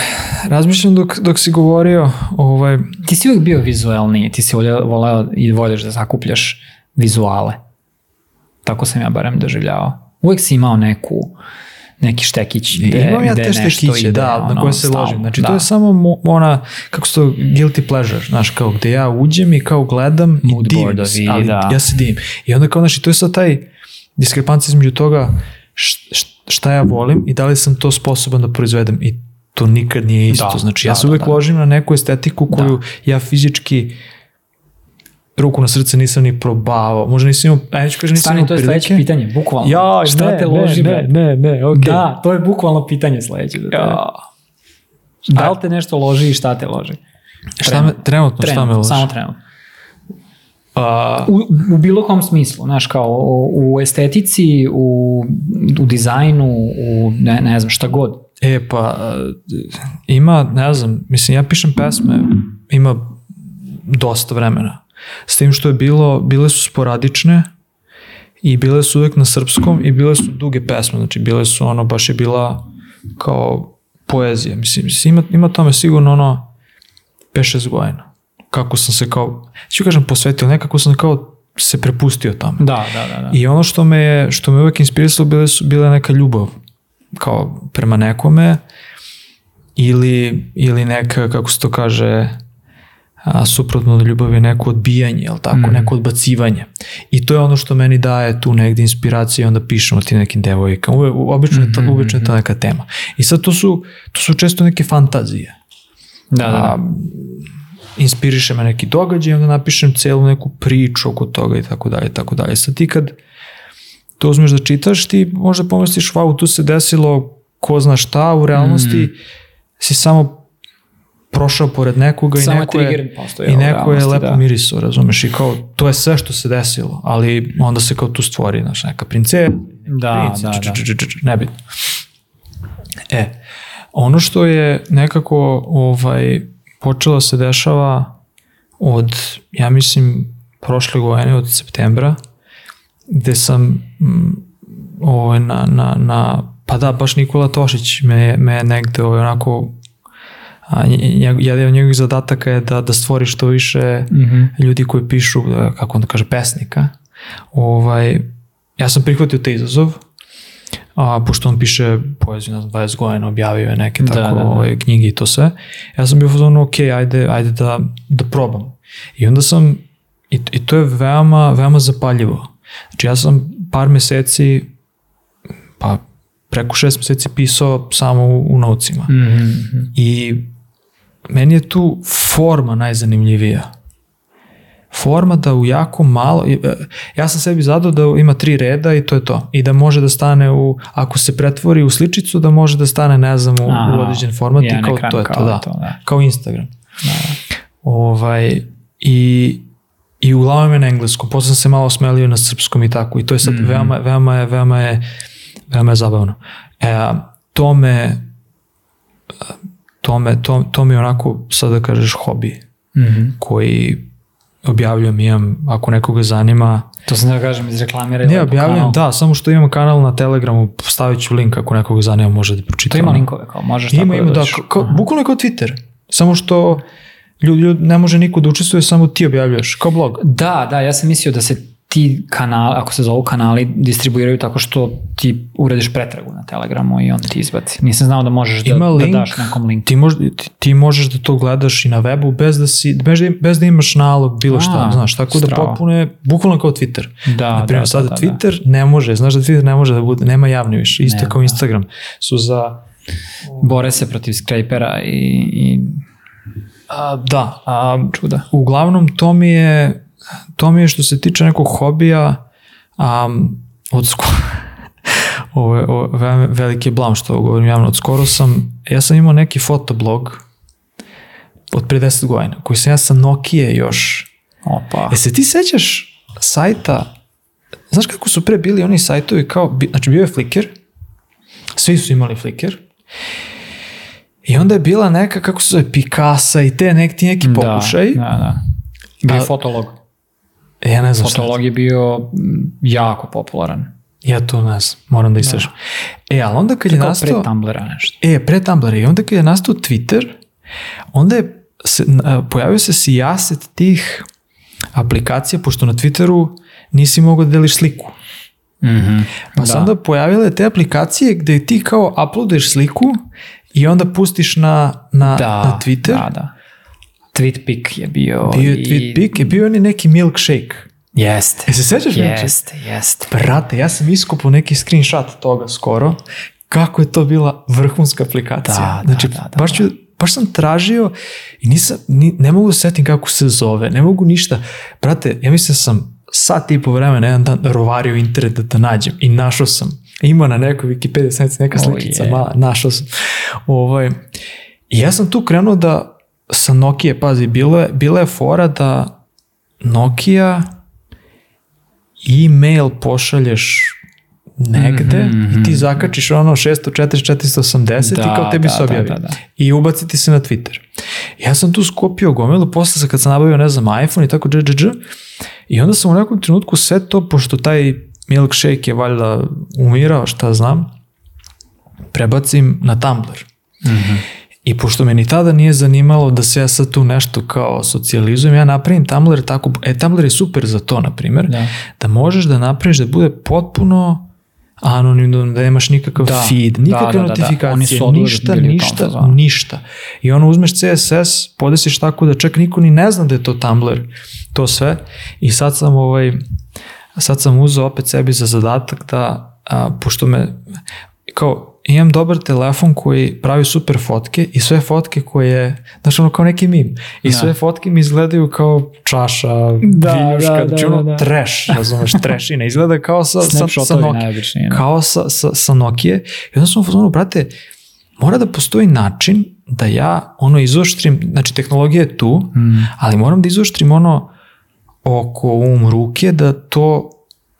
razmišljam dok, dok si govorio, ovaj, Ti si uvijek bio vizualniji, ti si voleo, voleo i voliš da zakupljaš vizuale. Tako sam ja barem doživljavao. Uvijek si imao neku, neki štekić gde, imam ja gde te štekiće, ide, da, na ono, koje se ložim. Znači, da. to je samo mo- ona, kako se to, guilty pleasure, znaš, kao gde ja uđem i kao gledam i Mood divim boardovi, se, ali da. ja se divim. I onda kao, znači, to je sad taj diskrepancija između toga šta ja volim i da li sam to sposoban da proizvedem i to nikad nije isto. Da, znači, da, ja se da, uvek da. ložim na neku estetiku koju ja fizički ruku na srce nisam ni probavao. Možda nisam imao, ajde ću kažem, nisam Stani, imao to je sledeće prilike. pitanje, bukvalno. Ja, Šta ne, te loži, ne, bre? ne, ne, okej. Da, to je bukvalno pitanje sledeće. Da, Ja. da li te nešto loži i šta te loži? Šta me, trenutno, šta me Trenutno, loži? samo trenutno. A, U, u bilo kom smislu, znaš, kao u, u estetici, u, u dizajnu, u ne, ne znam šta god. E, pa, ima, ne znam, mislim, ja pišem pesme, ima dosta vremena. S tim što je bilo, bile su sporadične i bile su uvek na srpskom i bile su duge pesme, znači bile su ono, baš je bila kao poezija. Mislim, mislim ima, ima tome sigurno ono 5-6 godina. Kako sam se kao, ću kažem posvetio, nekako sam kao se prepustio tamo. Da, da, da. da. I ono što me je, što me uvek inspirisalo bile su bile neka ljubav kao prema nekome ili, ili neka, kako se to kaže, a, suprotno od ljubavi neko odbijanje, jel tako, Mhm. neko odbacivanje. I to je ono što meni daje tu negde inspiracije i onda pišem o tim nekim devojkama. Uvek, obično, je to, Mhm, obično je to neka tema. I sad to su, to su često neke fantazije. Da, da, da. A, inspiriše me neki događaj i onda napišem celu neku priču oko toga i tako dalje tako dalje. Sad ti kad to uzmeš da čitaš, ti možda pomisliš, wow, tu se desilo ko zna šta, u realnosti Mm. si samo prošao pored nekoga i Samo je neko je, postoji i neko je lepo da. mirisao, razumeš, i kao, to je sve što se desilo, ali onda se kao tu stvori, znaš, neka princesa, Da, princ, da, č- da. č- č- č- č- nebitno. E, ono što je nekako ovaj, počelo se dešava od, ja mislim, prošle godine, od septembra, gde sam mm, ovaj, na, na, na, pa da, baš Nikola Tošić me, me negde ovaj, onako a, jedan od njegovih zadataka je da, da stvori što više Mhm. ljudi koji pišu, e, kako onda kaže, pesnika. Ovaj, ja sam prihvatio taj izazov, a, pošto on piše poeziju, znam, 20 godina, objavio je neke Da, tako da, da. Ovaj, knjige i to sve. Ja sam bio u fazonu, ok, ajde, ajde da, da probam. I onda sam, i, i to je veoma, veoma zapaljivo. Znači ja sam par meseci, pa preko šest meseci pisao samo u, u naucima. Mhm. I meni je tu forma najzanimljivija. Forma da u jako malo, e, ja sam sebi zadao da ima tri reda i to je to. I da može da stane u, ako se pretvori u sličicu, da može da stane, ne znam, u, Aha, u određen format i kao ekran to je kao to, da. to, da. Kao Instagram. Da. Ovaj, i, i uglavnom je na engleskom, posle sam se malo smelio na srpskom i tako i to je sad Mhm. veoma, veoma je, veoma je, veoma je zabavno. E, to me, to me, to, to mi je onako, sad da kažeš, hobi Mhm. koji objavljujem, imam, ako nekoga zanima, To sam da kažem, izreklamiraj ne objavljujem, kanal. da, samo što imam kanal na Telegramu, stavit ću link ako nekoga zanima, može da pročita. To ima linkove, kao možeš tako Ima, ima, da, dođeš. kao, bukvalno je kao Twitter, samo što ljudi, ljudi, ne može niko da učestvuje, samo ti objavljuješ, kao blog. Da, da, ja sam mislio da se ti kanali, ako se zovu kanali, distribuiraju tako što ti uradiš pretragu na Telegramu i on ti izbaci. Nisam znao da možeš da, Ima da link, daš nekom link. Ti, mož, ti, ti možeš da to gledaš i na webu bez da, si, bez da, bez da imaš nalog, bilo šta, A, znaš, tako da strava. popune, bukvalno kao Twitter. Da, Naprimjer, da, sada da, da, Twitter ne može, znaš da Twitter ne može da bude, nema javni više, isto Nema, kao da. Instagram. Su za, Bore se protiv skrejpera i, i a, da, a, čuda. uglavnom to mi je, to mi je što se tiče nekog hobija, um, od skoro, ovo je, ovo je veliki blam što ovo govorim javno, od skoro sam, ja sam imao neki fotoblog od pre 10 godina, koji sam ja sa Nokia još. Opa. E se ti sećaš sajta, znaš kako su pre bili oni sajtovi kao, znači bio je Flickr, svi su imali Flickr, i onda je bila neka, kako se zove, Picasa i te neki, neki pokušaj. Da, da, da. Bio je fotolog. E, ja ne znam šta. Fotolog je bio jako popularan. Ja to ne znam, moram da istražem. E, ali onda kad je Kao pre nastao... Tumblera nešto. E, pre Tumblra. I onda kad je nastao Twitter, onda je se, pojavio se sijaset tih aplikacija, pošto na Twitteru nisi mogao da deliš sliku. Mhm. Pa da. se onda pojavile te aplikacije gde ti kao uploaduješ sliku i onda pustiš na, na, Da, na Twitter. Da, da. TweetPic je bio. Bio je i- TweetPic, je bio on neki milkshake. Jeste. E se sećaš milkshake? Jeste, jeste. Brate, ja sam iskupao neki screenshot toga skoro. Kako je to bila vrhunska aplikacija. Da, da, znači, da, da, baš, ću, baš sam tražio i nisam, ni, ne mogu da se setim kako se zove, ne mogu ništa. Brate, ja mislim da sam sat i po vremena jedan dan rovario internet da te nađem i našao sam. Ima na nekoj Wikipedia stranici neka slikica, je. mala, našao sam. Ovaj, I ja sam tu krenuo da sa Nokia, pazi, bilo je, bila je fora da Nokia e-mail pošalješ negde Mhm, i ti zakačiš ono 640, 480 i kao tebi Da, se da, objavi. da, da. I ubaci ti se na Twitter. Ja sam tu skopio gomilu, posle sam kad sam nabavio, ne znam, iPhone i tako dž, dž, dž, i onda sam u nekom trenutku sve to, pošto taj milkshake je valjda umirao, šta znam, prebacim na Tumblr. I pošto me ni tada nije zanimalo da se ja sad tu nešto kao socijalizujem, ja napravim Tumblr tako, e Tumblr je super za to, na primjer, Da. da možeš da napraviš da bude potpuno anonimno, da nemaš nikakav Da. feed, Da, nikakve da, da, da. Oni notifikacije, su oduvek ništa, tom ništa, fazonu. ništa. I ono uzmeš CSS, podesiš tako da čak niko ni ne zna da je to Tumblr, to sve. I sad sam ovaj, sad sam uzeo opet sebi za zadatak da, a, pošto me, kao, imam dobar telefon koji pravi super fotke i sve fotke koje, znaš ono kao neki mim, i Da. sve fotke mi izgledaju kao čaša, Da, viljuška, da, znači da, ono da, da. trash, razumeš, trešina, izgleda kao sa, sa, sa, Nokia da. kao sa, sa, sa Nokia i onda sam fazonu, brate, mora da postoji način da ja ono izoštrim, znači tehnologija je tu, Mm. ali moram da izoštrim ono oko um ruke da to,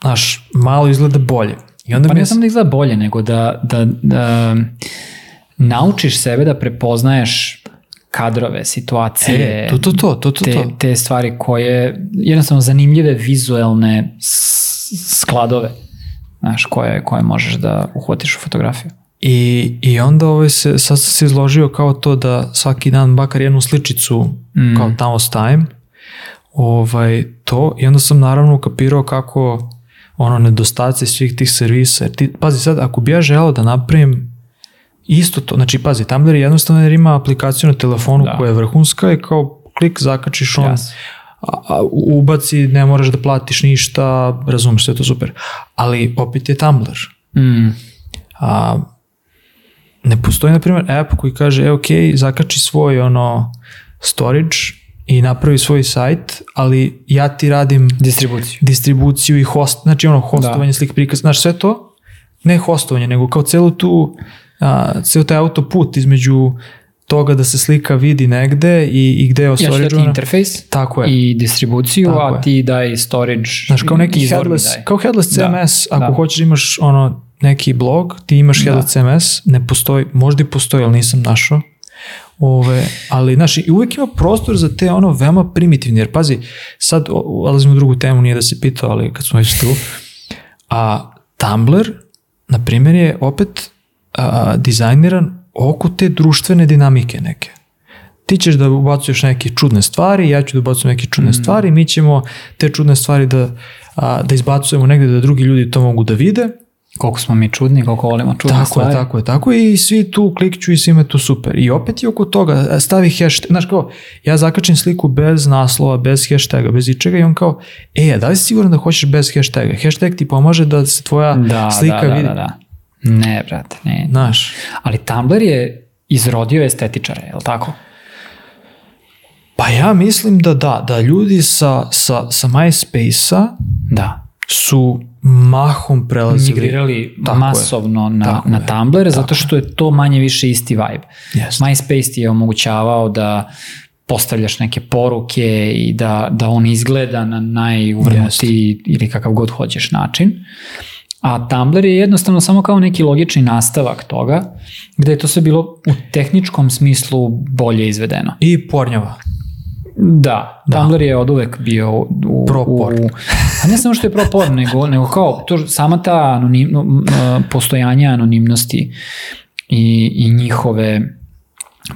znaš, malo izgleda bolje. I onda Pa mi ne samo da izgleda bolje, nego da, da, da naučiš sebe da prepoznaješ kadrove, situacije, e, to, to, to, to, to, te, te stvari koje, jednostavno zanimljive vizuelne skladove, znaš, koje, koje možeš da uhvatiš u fotografiju. I, I onda ovaj se, sad se izložio kao to da svaki dan bakar jednu sličicu Mm. kao tamo stavim. Ovaj, to. I onda sam naravno ukapirao kako ono nedostaci svih tih servisa. Jer Ti, pazi sad, ako bi ja želeo da napravim isto to, znači pazi, Tumblr je jednostavno jer ima aplikaciju na telefonu Da. koja je vrhunska i kao klik zakačiš on, Jasno. a, a, ubaci, ne moraš da platiš ništa, razumeš, sve to super. Ali opet je Tumblr. Mm. A, ne postoji, na primjer, app koji kaže, e, ok, zakači svoj ono storage i napravi svoj sajt, ali ja ti radim Distribuciju. distribuciju i host, znači ono hostovanje, slik prikaz, znaš sve to, ne hostovanje, nego kao celu tu, a, ceo taj autoput između toga da se slika vidi negde i, i gde je Ja ću dati ostoriđena. interfejs Tako je. i distribuciju, Tako a ti daj storage. Znaš, kao neki headless, kao headless Da, CMS, ako da. hoćeš da imaš ono neki blog, ti imaš headless CMS, ne postoji, možda i postoji, ali nisam našao. Ove, ali, znaš, i uvek ima prostor za te ono veoma primitivne, jer pazi, sad ulazimo u drugu temu, nije da se pitao, ali kad smo već tu, a Tumblr, na primjer, je opet a, dizajniran oko te društvene dinamike neke ti ćeš da ubacuješ neke čudne stvari, ja ću da ubacujem neke čudne stvari, mi ćemo te čudne stvari da, a, da izbacujemo negde da drugi ljudi to mogu da vide. Koliko smo mi čudni, koliko volimo čudne Tako stvari. je, tako je, tako je i svi tu klikću i svima to super. I opet je oko toga, a, stavi hashtag, znaš kao, ja zakačim sliku bez naslova, bez hashtaga, bez ičega i on kao, e, da li si siguran da hoćeš bez hashtaga? Hashtag ti pomaže da se tvoja Da, slika da, da, vidi. da, da. Ne, brate, ne. Znaš, Ali Tumblr je izrodio estetičare, je li tako? pa ja mislim da da, da ljudi sa, sa, sa MySpace-a Da. su mahom prelazili. Migrirali Tako je. masovno na, Tako na je. Tumblr, zato što je to manje više isti vibe. Jeste. MySpace ti je omogućavao da postavljaš neke poruke i da, da on izgleda na najuvrnutiji ili kakav god hoćeš način. A Tumblr je jednostavno samo kao neki logični nastavak toga, gde je to sve bilo u tehničkom smislu bolje izvedeno. I pornjava. Da, Da. Tumblr je od uvek bio u... Propor. U, a ne samo što je propor, nego, nego kao to, sama ta anonim, postojanje anonimnosti i, i njihove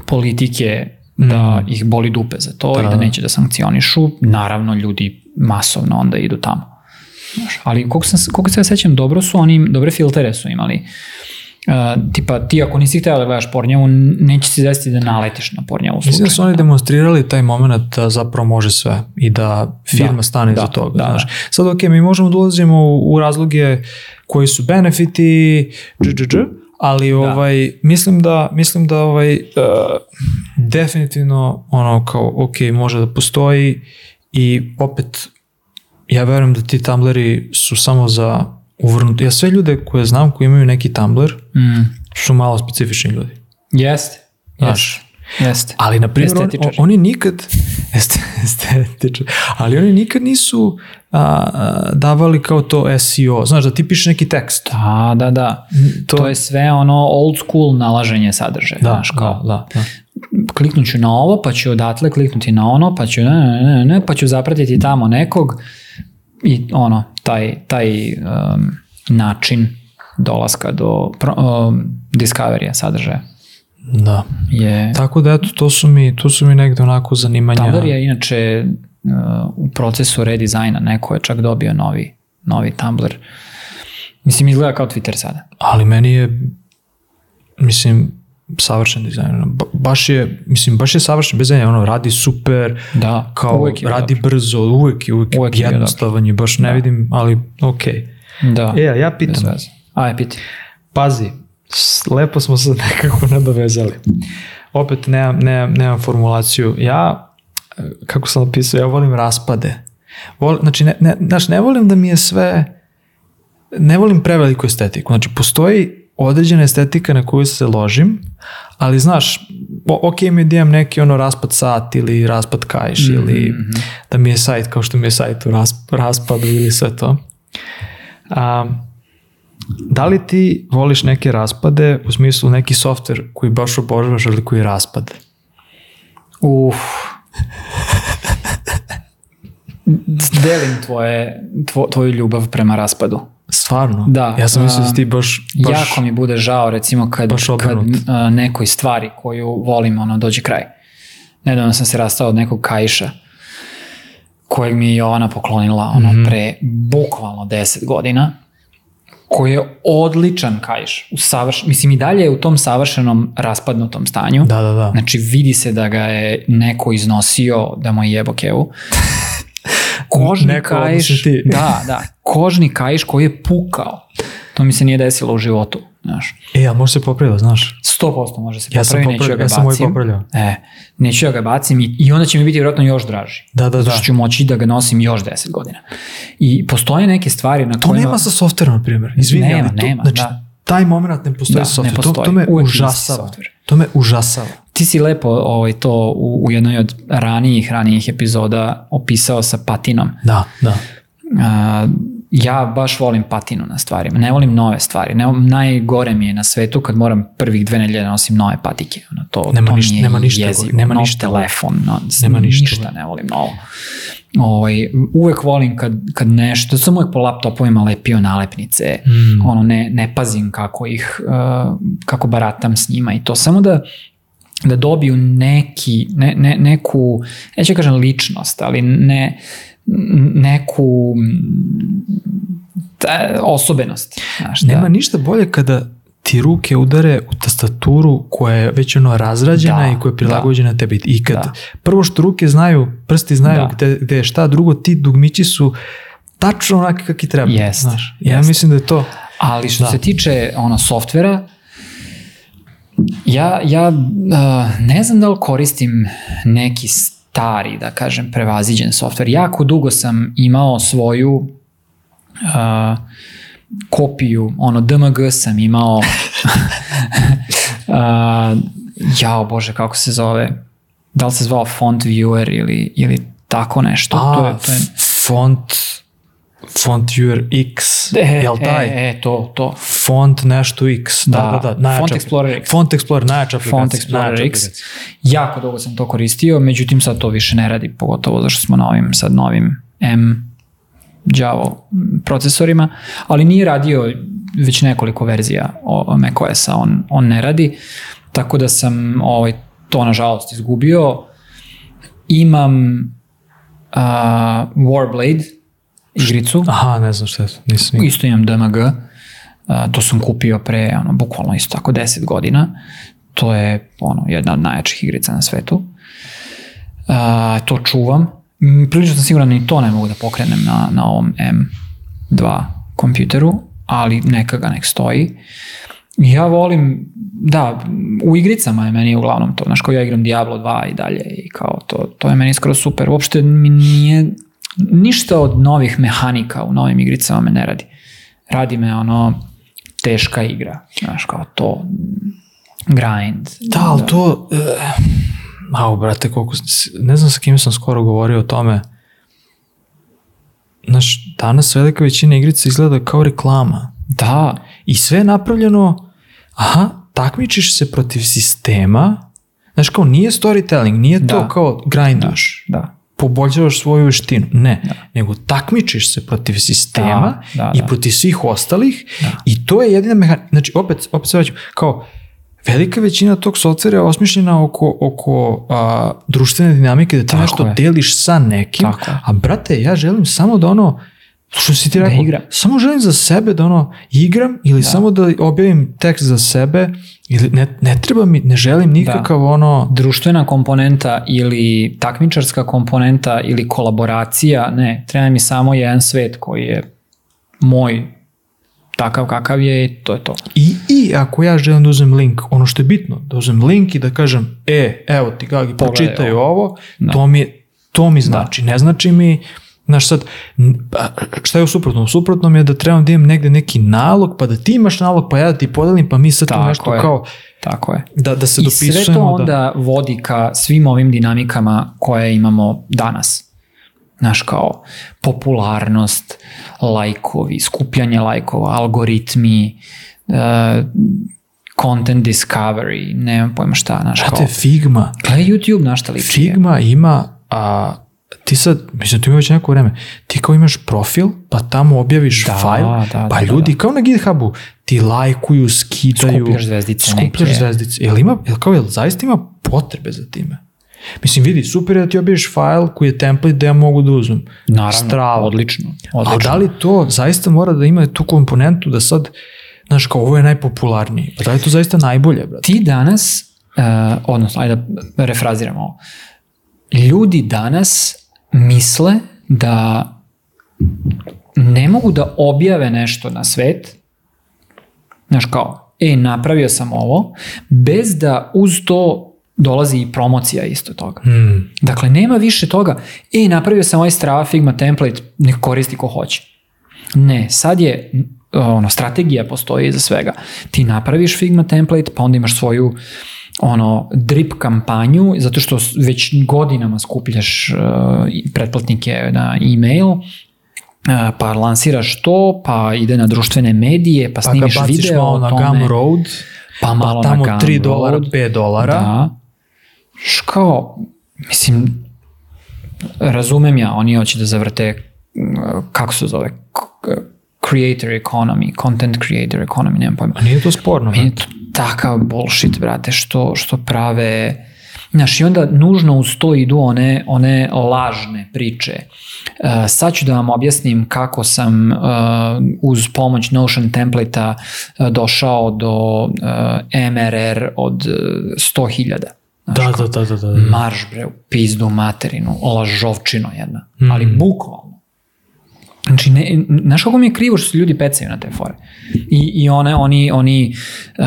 politike da ih boli dupe za to i Da. da neće da sankcionišu, naravno ljudi masovno onda idu tamo. Znaš, ali koliko, sam, koliko se ja sećam, dobro su oni, dobre filtere su imali. Uh, tipa, ti ako nisi htio da gledaš pornjavu, neće se desiti da naletiš na pornjavu Mislim da su oni demonstrirali taj moment da zapravo može sve i da firma Da, stane da, za toga. da, znaš. Sad, ok, mi možemo da ulazimo u, u razloge koji su benefiti, dž, ali ovaj, mislim da, mislim da ovaj, uh, definitivno ono kao, ok, može da postoji i opet ja verujem da ti Tumblri su samo za uvrnuti. Ja sve ljude koje znam koji imaju neki Tumblr Mm. su malo specifični ljudi. Jeste. Znaš, Jeste. Ali, na primjer, on, Estetičari. oni nikad, este, estetičari, ali oni nikad nisu a, a, davali kao to SEO. Znaš, da ti pišeš neki tekst. Da, da, da. To- To, je sve ono old school nalaženje sadržaja. Da, znaš, kao, da, da, da. kliknut ću na ovo, pa ću odatle kliknuti na ono, pa ću ne, ne, ne, ne, pa ću zapratiti tamo nekog i ono, taj, taj um, način dolaska do pro, um, discoverija sadržaja da. je... Tako da, eto, to su mi, to su mi negde onako zanimanja. Tumblr je inače uh, u procesu redizajna, neko je čak dobio novi, novi Tumblr. Mislim, izgleda kao Twitter sada. Ali meni je, mislim, savršen dizajn. Ono, ba- Baš je, mislim, baš je savršen bez ono, radi super, Da, kao uvek je radi dobro. brzo, uvek je, uvek, Uvek jednostavan je, baš ne vidim, ali okej. Da, E, a ja pitam, veze. Aj, piti. Pazi, lepo smo se nekako nadovezali. Opet nemam, nemam, nemam formulaciju. Ja, kako sam napisao, ja volim raspade. Vol, znači, ne, ne, znaš, ne volim da mi je sve, ne volim preveliku estetiku. Znači, postoji određena estetika na koju se ložim, ali znaš, ok mi je da imam neki ono raspad sat ili raspad kajš ili da mi je sajt kao što mi je sajt u rasp, raspadu ili sve to. A, da li ti voliš neke raspade u smislu neki softver koji baš obožavaš ali koji je raspad? Uf. Delim tvoje, tvo, tvoju ljubav prema raspadu. Stvarno? Da, Ja sam mislio da ti baš, baš Jako mi bude žao recimo kad, baš kad a, nekoj stvari koju volim ono, dođe kraj. Nedavno sam se rastao od nekog kaiša kojeg mi je Jovana poklonila ono, Mhm. pre bukvalno 10 godina koji je odličan kaiš. U savrš... Mislim i dalje je u tom savršenom raspadnutom stanju. Da, da, da. Znači vidi se da ga je neko iznosio da mu je jebo kevu. Kožni Neko, kaiš, da, da, kožni kaiš koji je pukao. To mi se nije desilo u životu, znaš. E, ali može se popraviti, znaš? 100% može se Ja sam popraviti, neću popravio, ja ga ja sam moj bacim. popravljao. E, neću ja ga bacim i, i onda će mi biti vjerojatno još draži. Da, da, Zato da. što ću moći da ga nosim još 10 godina. I postoje neke stvari na To kojima... nema sa softverom, na primjer. Izvini, Nema, ali to, nema, znači, da. taj moment ne postoji Da, sa ne softverom. To, postoji. to me užasava. To me užasava. Ti si lepo ovaj, to u, u jednoj od ranijih, ranijih epizoda opisao sa patinom. Da, da. A, ja baš volim patinu na stvarima, ne volim nove stvari. Ne, najgore mi je na svetu kad moram prvih dve nedelje da nosim nove patike. Ono, to, Nema to ništa- mi nema ništa jezivo. nema Nov ništa telefon, no, Nema ništa ništa ne volim novo. Ovaj, uvek volim kad, kad nešto, sam uvek po laptopovima lepio nalepnice, Mm. ono ne, ne pazim kako ih, uh, kako baratam s njima i to samo da da dobiju neki, ne, ne, neku, neću da kažem ličnost, ali ne, neku ta, osobenost. Znaš, Nema da, ništa bolje kada ti ruke udare u tastaturu koja je već ono razrađena Da, i koja je prilagođena tebi. I kad Da. prvo što ruke znaju, prsti znaju Da. gde, gde je šta, drugo ti dugmići su tačno onaki kakvi treba. Jest, Znaš, ja jest. mislim da je to Ali što Da. se tiče ono softvera, ja, ja uh, ne znam da li koristim neki stari, da kažem, prevaziđen softver. Jako dugo sam imao svoju uh, kopiju, ono DMG sam imao. Uh, jao bože kako se zove? Da li se zvao font viewer ili, ili tako nešto? To je, to je, font Font Viewer X, E, jel taj? E, e, to, to. Font nešto X, da, da, da. najjača Font Explorer X. Font Explorer, najjača aplikacija. Font Explorer X. aplikacija. Jako dugo sam to koristio, međutim sad to više ne radi, pogotovo zašto smo na ovim sad novim M Java procesorima, ali nije radio već nekoliko verzija macOS-a, on, on ne radi, tako da sam ovaj, to nažalost izgubio. Imam uh, Warblade igricu, Aha, ne znam šta je nisam nikad. isto imam DMG, uh, to sam kupio pre, ono, bukvalno isto tako 10 godina, to je ono, jedna od najjačih igrica na svetu. Uh, to čuvam, prilično sam siguran da ni to ne mogu da pokrenem na, na ovom M2 kompjuteru, ali neka ga nek stoji. Ja volim, da, u igricama je meni uglavnom to, znaš, kao ja igram Diablo 2 i dalje i kao to, to je meni skoro super. Uopšte mi nije, ništa od novih mehanika u novim igricama me ne radi. Radi me ono teška igra, znaš, kao to, grind. Da, ali to... Uh, au, brate, koliko... Ne znam sa kim sam skoro govorio o tome. Znaš, danas velika većina igrica izgleda kao reklama. Da, I sve je napravljeno, aha, takmičiš se protiv sistema, znaš kao nije storytelling, nije to Da. kao grinduješ, da. Poboljšavaš svoju veštinu, ne, nego takmičiš se protiv sistema Da, da, i da. protiv svih ostalih i to je jedina mehanika, znači opet, opet se vraćam, kao velika većina tog softvera je osmišljena oko, oko a, društvene dinamike, da ti Tako nešto je. deliš sa nekim, Tako a brate, ja želim samo da ono, što si ti Da rekao, igram. samo želim za sebe da ono igram ili samo da objavim tekst za sebe ili ne, ne treba mi, ne želim nikakav ono, društvena komponenta ili takmičarska komponenta ili kolaboracija, ne, treba mi samo jedan svet koji je moj takav kakav je i to je to. I, I ako ja želim da uzmem link, ono što je bitno, da uzmem link i da kažem, e, evo ti Gagi, pročitaj ovo, to mi, to mi znači. Ne znači mi, znaš sad, n- a, šta je u suprotnom? U suprotnom je da trebam da imam negde neki nalog, pa da ti imaš nalog, pa ja da ti podelim, pa mi sad tu Tako nešto je. kao, Tako je. da, da se I sve dopisujemo. to onda da, vodi ka svim ovim dinamikama koje imamo danas. Znaš, kao popularnost, lajkovi, skupljanje lajkova, algoritmi, uh, content discovery, nemam pojma šta, znaš, kao... Brate, Figma, Gledaj YouTube, znaš šta liči. Figma ima, a, ti sad, mislim, tu ima već neko vreme, ti kao imaš profil, pa tamo objaviš Da, fajl, da, pa da, ljudi kao na GitHubu ti lajkuju, skidaju. Skupljaš zvezdice Skupljaš neke. zvezdice. Jel ima, jel kao, jel zaista ima potrebe za time? Mislim, vidi, super je da ti objaviš fajl koji je template da ja mogu da uzmem. Naravno, Strava. odlično. Ali odlično. da li to zaista mora da ima tu komponentu da sad, znaš, kao ovo je najpopularniji. Pa da li je to zaista najbolje, brate? Ti danas, uh, odnosno, ajde da refraziramo ovo. Ljudi danas misle da ne mogu da objave nešto na svet, znaš kao, e, napravio sam ovo, bez da uz to dolazi i promocija isto toga. Hmm. Dakle, nema više toga, e, napravio sam ovaj Strava Figma template, nek koristi ko hoće. Ne, sad je ono, strategija postoji iza svega. Ti napraviš Figma template, pa onda imaš svoju ono drip kampanju zato što već godinama skupljaš uh, pretplatnike na e-mail uh, pa lansiraš to, pa ide na društvene medije, pa Pa ga snimiš baciš video malo o na tome, Gumroad, pa malo pa tamo na 3 dolara, Gumroad. 5 dolara. Da. Š kao, mislim, razumem ja, oni hoće da zavrte, mm, kako se zove, creator economy, content creator economy, nemam pojma. A nije to sporno. Meni brate. to takav bullshit, brate, što, što prave... Znaš, i onda nužno uz to idu one, one lažne priče. Uh, sad ću da vam objasnim kako sam uh, uz pomoć Notion template-a uh, došao do uh, MRR od uh, 100.000. Da, da, da, da, da. Marš bre, u pizdu materinu, lažovčino jedna. Ali Mm. bukvalno. Znači, ne, znaš kako mi je krivo što se ljudi pecaju na te fore. I, i one, oni, oni uh,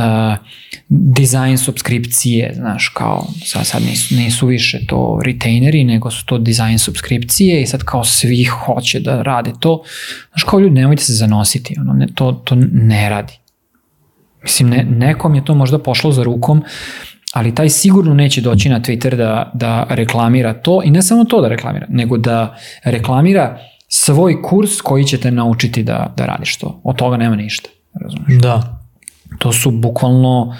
dizajn subskripcije, znaš, kao, sad, sad nisu, nisu više to retaineri, nego su to dizajn subskripcije i sad kao svi hoće da rade to. Znaš, kao ljudi, nemojte se zanositi, ono, ne, to, to ne radi. Mislim, ne, nekom je to možda pošlo za rukom, ali taj sigurno neće doći na Twitter da, da reklamira to i ne samo to da reklamira, nego da reklamira svoj kurs koji će te naučiti da, da radiš to. Od toga nema ništa. Razumeš? Da. To su bukvalno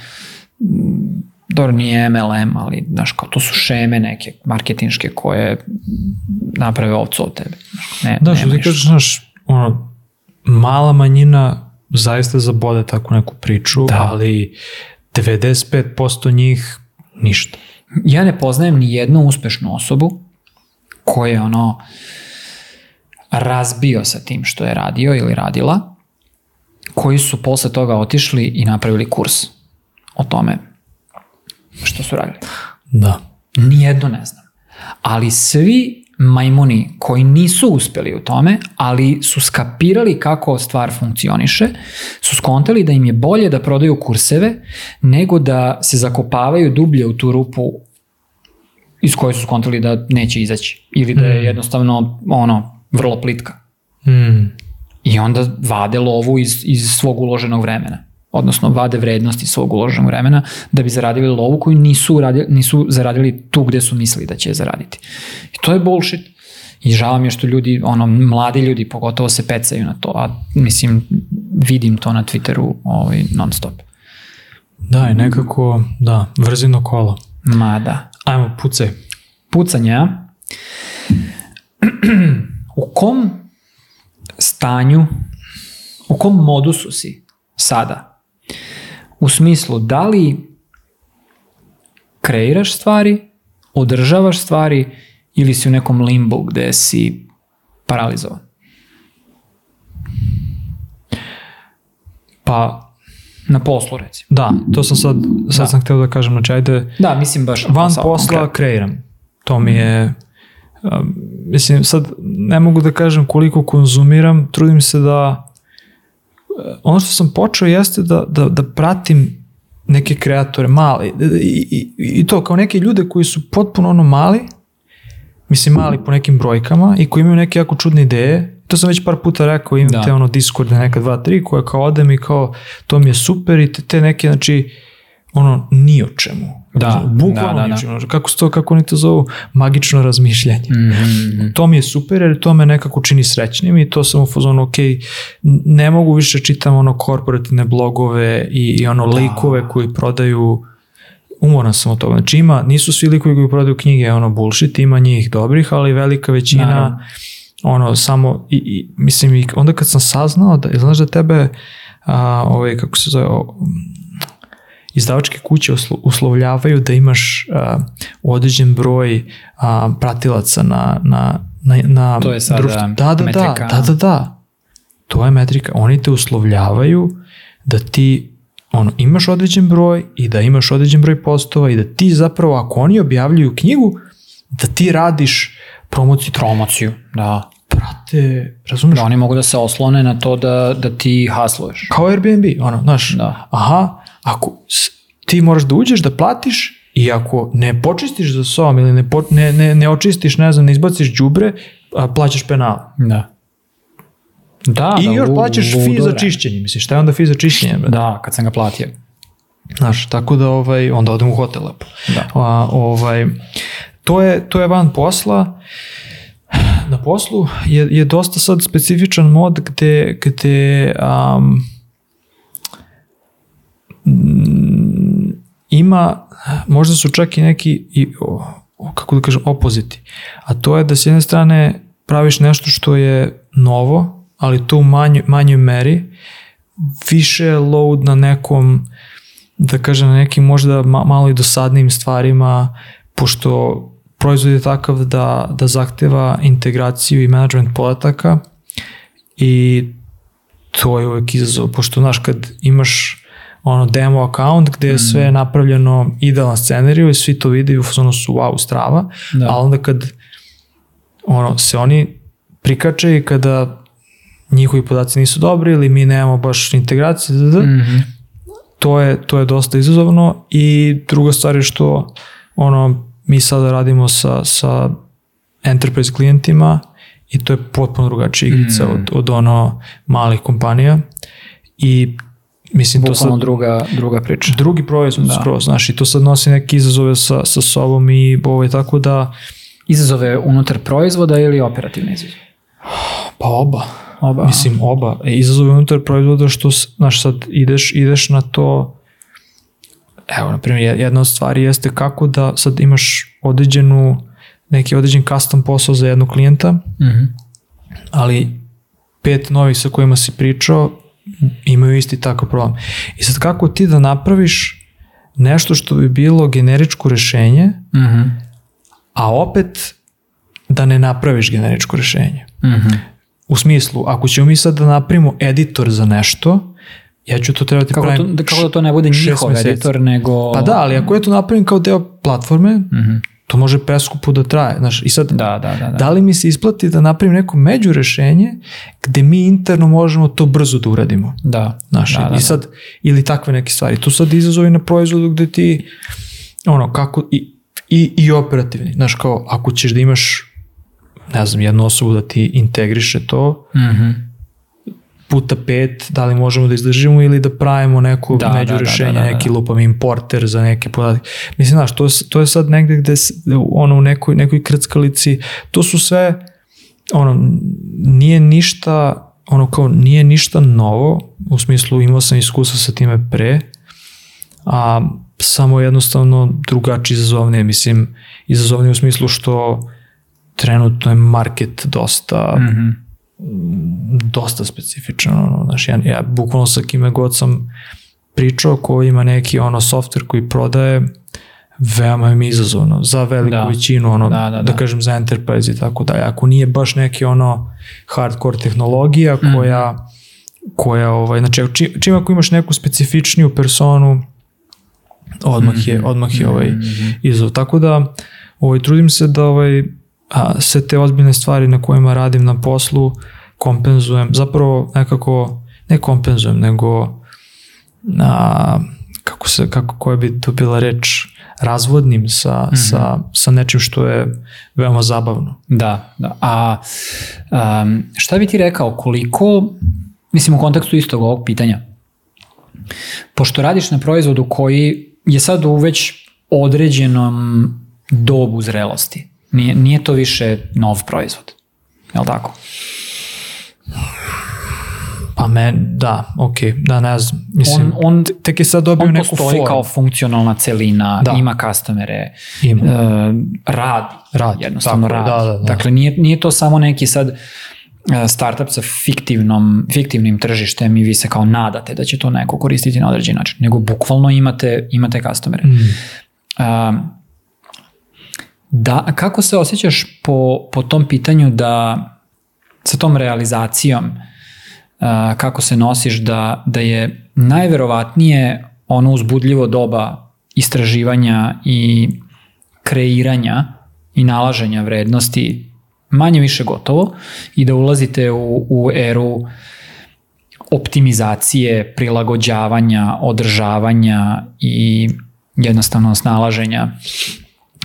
dobro nije MLM, ali znaš, kao to su šeme neke marketinške koje naprave ovcu od tebe. Ne, Da, što ti kažeš, znaš, ono, mala manjina zaista zabode takvu neku priču, Da. ali 95% njih ništa. ja ne poznajem ni jednu uspešnu osobu koja je ono razbio sa tim što je radio ili radila, koji su posle toga otišli i napravili kurs o tome što su radili. Da. Nijedno ne znam. Ali svi majmuni koji nisu uspeli u tome, ali su skapirali kako stvar funkcioniše, su skontali da im je bolje da prodaju kurseve nego da se zakopavaju dublje u tu rupu iz koje su skontali da neće izaći ili da je jednostavno ono vrlo plitka. Mm. I onda vade lovu iz, iz svog uloženog vremena. Odnosno, vade vrednost iz svog uloženog vremena da bi zaradili lovu koju nisu, uradili, nisu zaradili tu gde su mislili da će je zaraditi. I to je bullshit. I žao mi je što ljudi, ono, mladi ljudi pogotovo se pecaju na to, a mislim, vidim to na Twitteru ovaj, non stop. Da, i nekako, da, vrzino kolo. Ma da. Ajmo, pucaj. Pucanja. u kom stanju, u kom modusu si sada? U smislu, da li kreiraš stvari, održavaš stvari ili si u nekom limbu gde si paralizovan? Pa, Na poslu, recimo. da, to sam sad, sad Da. sam hteo da kažem, znači ajde, Da, mislim baš van posla konkretno. kreiram. To mi je, mislim, sad ne mogu da kažem koliko konzumiram, trudim se da, uh, ono što sam počeo jeste da, da, da pratim neke kreatore mali i, i, i to kao neke ljude koji su potpuno ono mali, mislim mali po nekim brojkama i koji imaju neke jako čudne ideje, to sam već par puta rekao, imam Da. te ono Discord neka dva, tri koje kao odem i kao to mi je super i te, te neke znači ono ni o čemu. Da, bukvalno da, da, ni o da. Kako, se to, kako oni to zovu? Magično razmišljanje. Mhm. To mi je super jer to me nekako čini srećnim i to sam u fazonu, ok, ne mogu više čitam ono korporativne blogove i, i ono likove koji prodaju umoran sam od toga. Znači ima, nisu svi likovi koji prodaju knjige ono bullshit, ima njih dobrih, ali velika većina Naravno. ono samo i, i mislim i onda kad sam saznao da znaš da tebe a, ovaj kako se zove o, izdavačke kuće uslo- uslovljavaju da imaš a, određen broj a, pratilaca na, na, na, na To je sada društvu. da, da, metrika. da, da, da, da. To je metrika. Oni te uslovljavaju da ti ono, imaš određen broj i da imaš određen broj postova i da ti zapravo, ako oni objavljuju knjigu, da ti radiš promociju. Promociju, da. Prate, razumeš? Da oni mogu da se oslone na to da, da ti hasluješ. Kao Airbnb, ono, znaš, Da. aha, ako ti moraš da uđeš, da platiš i ako ne počistiš za sobom ili ne, po, ne, ne, ne očistiš, ne znam, ne izbaciš đubre, a, plaćaš penal. Da. Da, I da, još plaćaš fi za čišćenje, misliš, šta je onda fi za čišćenje? Da, kad sam ga platio. Znaš, tako da ovaj, onda odem u hotel lepo. Da. A, ovaj, to, je, to je van posla. Na poslu je, je dosta sad specifičan mod gde, gde um, ima, možda su čak i neki, i, o, o, kako da kažem, opoziti. A to je da s jedne strane praviš nešto što je novo, ali to u manjoj, manjoj meri, više je load na nekom, da kažem, na nekim možda ma, malo i dosadnim stvarima, pošto proizvod je takav da, da zahteva integraciju i management podataka i to je uvek izazov, pošto znaš kad imaš ono demo account gde je sve napravljeno idealan scenariju i svi to vide i u fazonu su wow strava, Da. a onda kad ono, se oni prikače i kada njihovi podaci nisu dobri ili mi nemamo baš integraciju, da, da, Mhm. to je, to je dosta izazovno i druga stvar je što ono, mi sada radimo sa, sa enterprise klijentima i to je potpuno drugačija igrica Mm. od, od ono malih kompanija i mislim to sad druga, druga priča. drugi proizvod Da. skroz, znaš, i to sad nosi neke izazove sa, sa sobom i ovaj, tako da Izazove unutar proizvoda ili operativne izazove? Pa oba. Oba. Mislim, oba. E, izazov je unutar proizvoda što, znaš, sad ideš, ideš na to, evo, na primjer, jedna od stvari jeste kako da sad imaš određenu, neki određen custom posao za jednog klijenta, Mhm. ali pet novih sa kojima si pričao imaju isti takav problem. I sad kako ti da napraviš nešto što bi bilo generičko rešenje, Mhm. a opet da ne napraviš generičko rešenje. Mhm. U smislu, ako ćemo mi sad da napravimo editor za nešto, ja ću to trebati Kako, to, pravim da, kako da to ne bude njihov editor, nego... Pa da, ali ako ja to napravim kao deo platforme, Mhm. to može preskupo da traje. Znaš, I sad, Da, da, da. da. da li mi se isplati da napravim neko među rešenje gde mi interno možemo to brzo da uradimo? Da, Znaš, da, da, i sad, ili takve neke stvari. Tu sad izazovi na proizvodu gde ti, ono, kako, i, i, i operativni. Znaš, kao, ako ćeš da imaš, ne znam, jednu osobu da ti integriše to, Mhm. Puta pet, da li možemo da izdržimo ili da pravimo neko Da, da, među da, da, rešenje, da, da, da. neki lupam importer za neke podatke. Mislim, znaš, to, to je sad negde gde, ono, u nekoj, nekoj krckalici, to su sve, ono, nije ništa, ono kao, nije ništa novo, u smislu imao sam iskustva sa time pre, a samo jednostavno drugačije izazovnije, mislim, izazovnije u smislu što trenutno je market dosta Mhm. Dosta specifičan, ono, znaš, ja, ja bukvalno sa kime god sam pričao ko ima neki ono software koji prodaje, veoma je mi izazovno za veliku Da. većinu, ono, Da, da, da, da, da. kažem za enterprise i tako dalje. Ako nije baš neki ono hardcore tehnologija Mhm. koja, koja ovaj, znači čim, čim ako imaš neku specifičniju personu, odmah je, odmah je ovaj izazov. Tako da ovaj, trudim se da ovaj, a, sve te ozbiljne stvari na kojima radim na poslu kompenzujem, zapravo nekako, ne kompenzujem, nego a, kako se, kako, koja bi to bila reč, razvodnim sa, sa, sa nečim što je veoma zabavno. Da, da. A um, šta bi ti rekao, koliko, mislim u kontekstu istog ovog pitanja, pošto radiš na proizvodu koji je sad u već određenom dobu zrelosti, nije, nije to više nov proizvod, je li tako? Pa men, da, ok, da ne znam. Mislim, On, on, tek je sad dobio on neku postoji formu. kao funkcionalna celina, Da. ima customere, Ima. e, radi, Radi, jednostavno tako radi. da, da, da. Dakle, nije, nije to samo neki sad e, startup sa fiktivnom, fiktivnim tržištem i vi se kao nadate da će to neko koristiti na određen način, nego bukvalno imate, imate customere. Mm. Um, da, kako se osjećaš po, po tom pitanju da sa tom realizacijom uh, kako se nosiš da, da je najverovatnije ono uzbudljivo doba istraživanja i kreiranja i nalaženja vrednosti manje više gotovo i da ulazite u, u eru optimizacije, prilagođavanja, održavanja i jednostavno snalaženja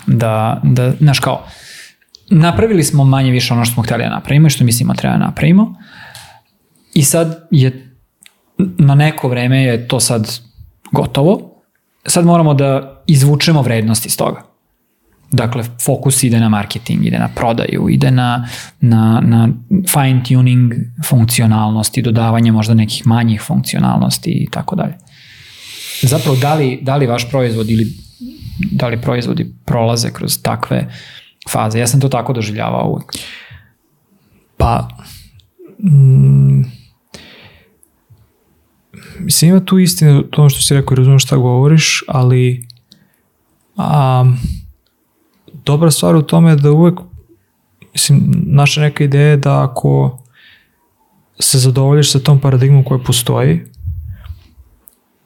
da, da, znaš kao, napravili smo manje više ono što smo hteli da napravimo i što mislimo treba da napravimo i sad je na neko vreme je to sad gotovo, sad moramo da izvučemo vrednost iz toga. Dakle, fokus ide na marketing, ide na prodaju, ide na, na, na fine tuning funkcionalnosti, dodavanje možda nekih manjih funkcionalnosti i tako dalje. Zapravo, da li, da li vaš proizvod ili da li proizvodi prolaze kroz takve faze? Ja sam to tako doživljavao uvek. Pa, mm, mislim ima tu istine to ono što si rekao, razumem šta govoriš, ali a, dobra stvar u tome je da uvek, mislim, naša neka ideja je da ako se zadovoljiš sa tom paradigmom koja postoji,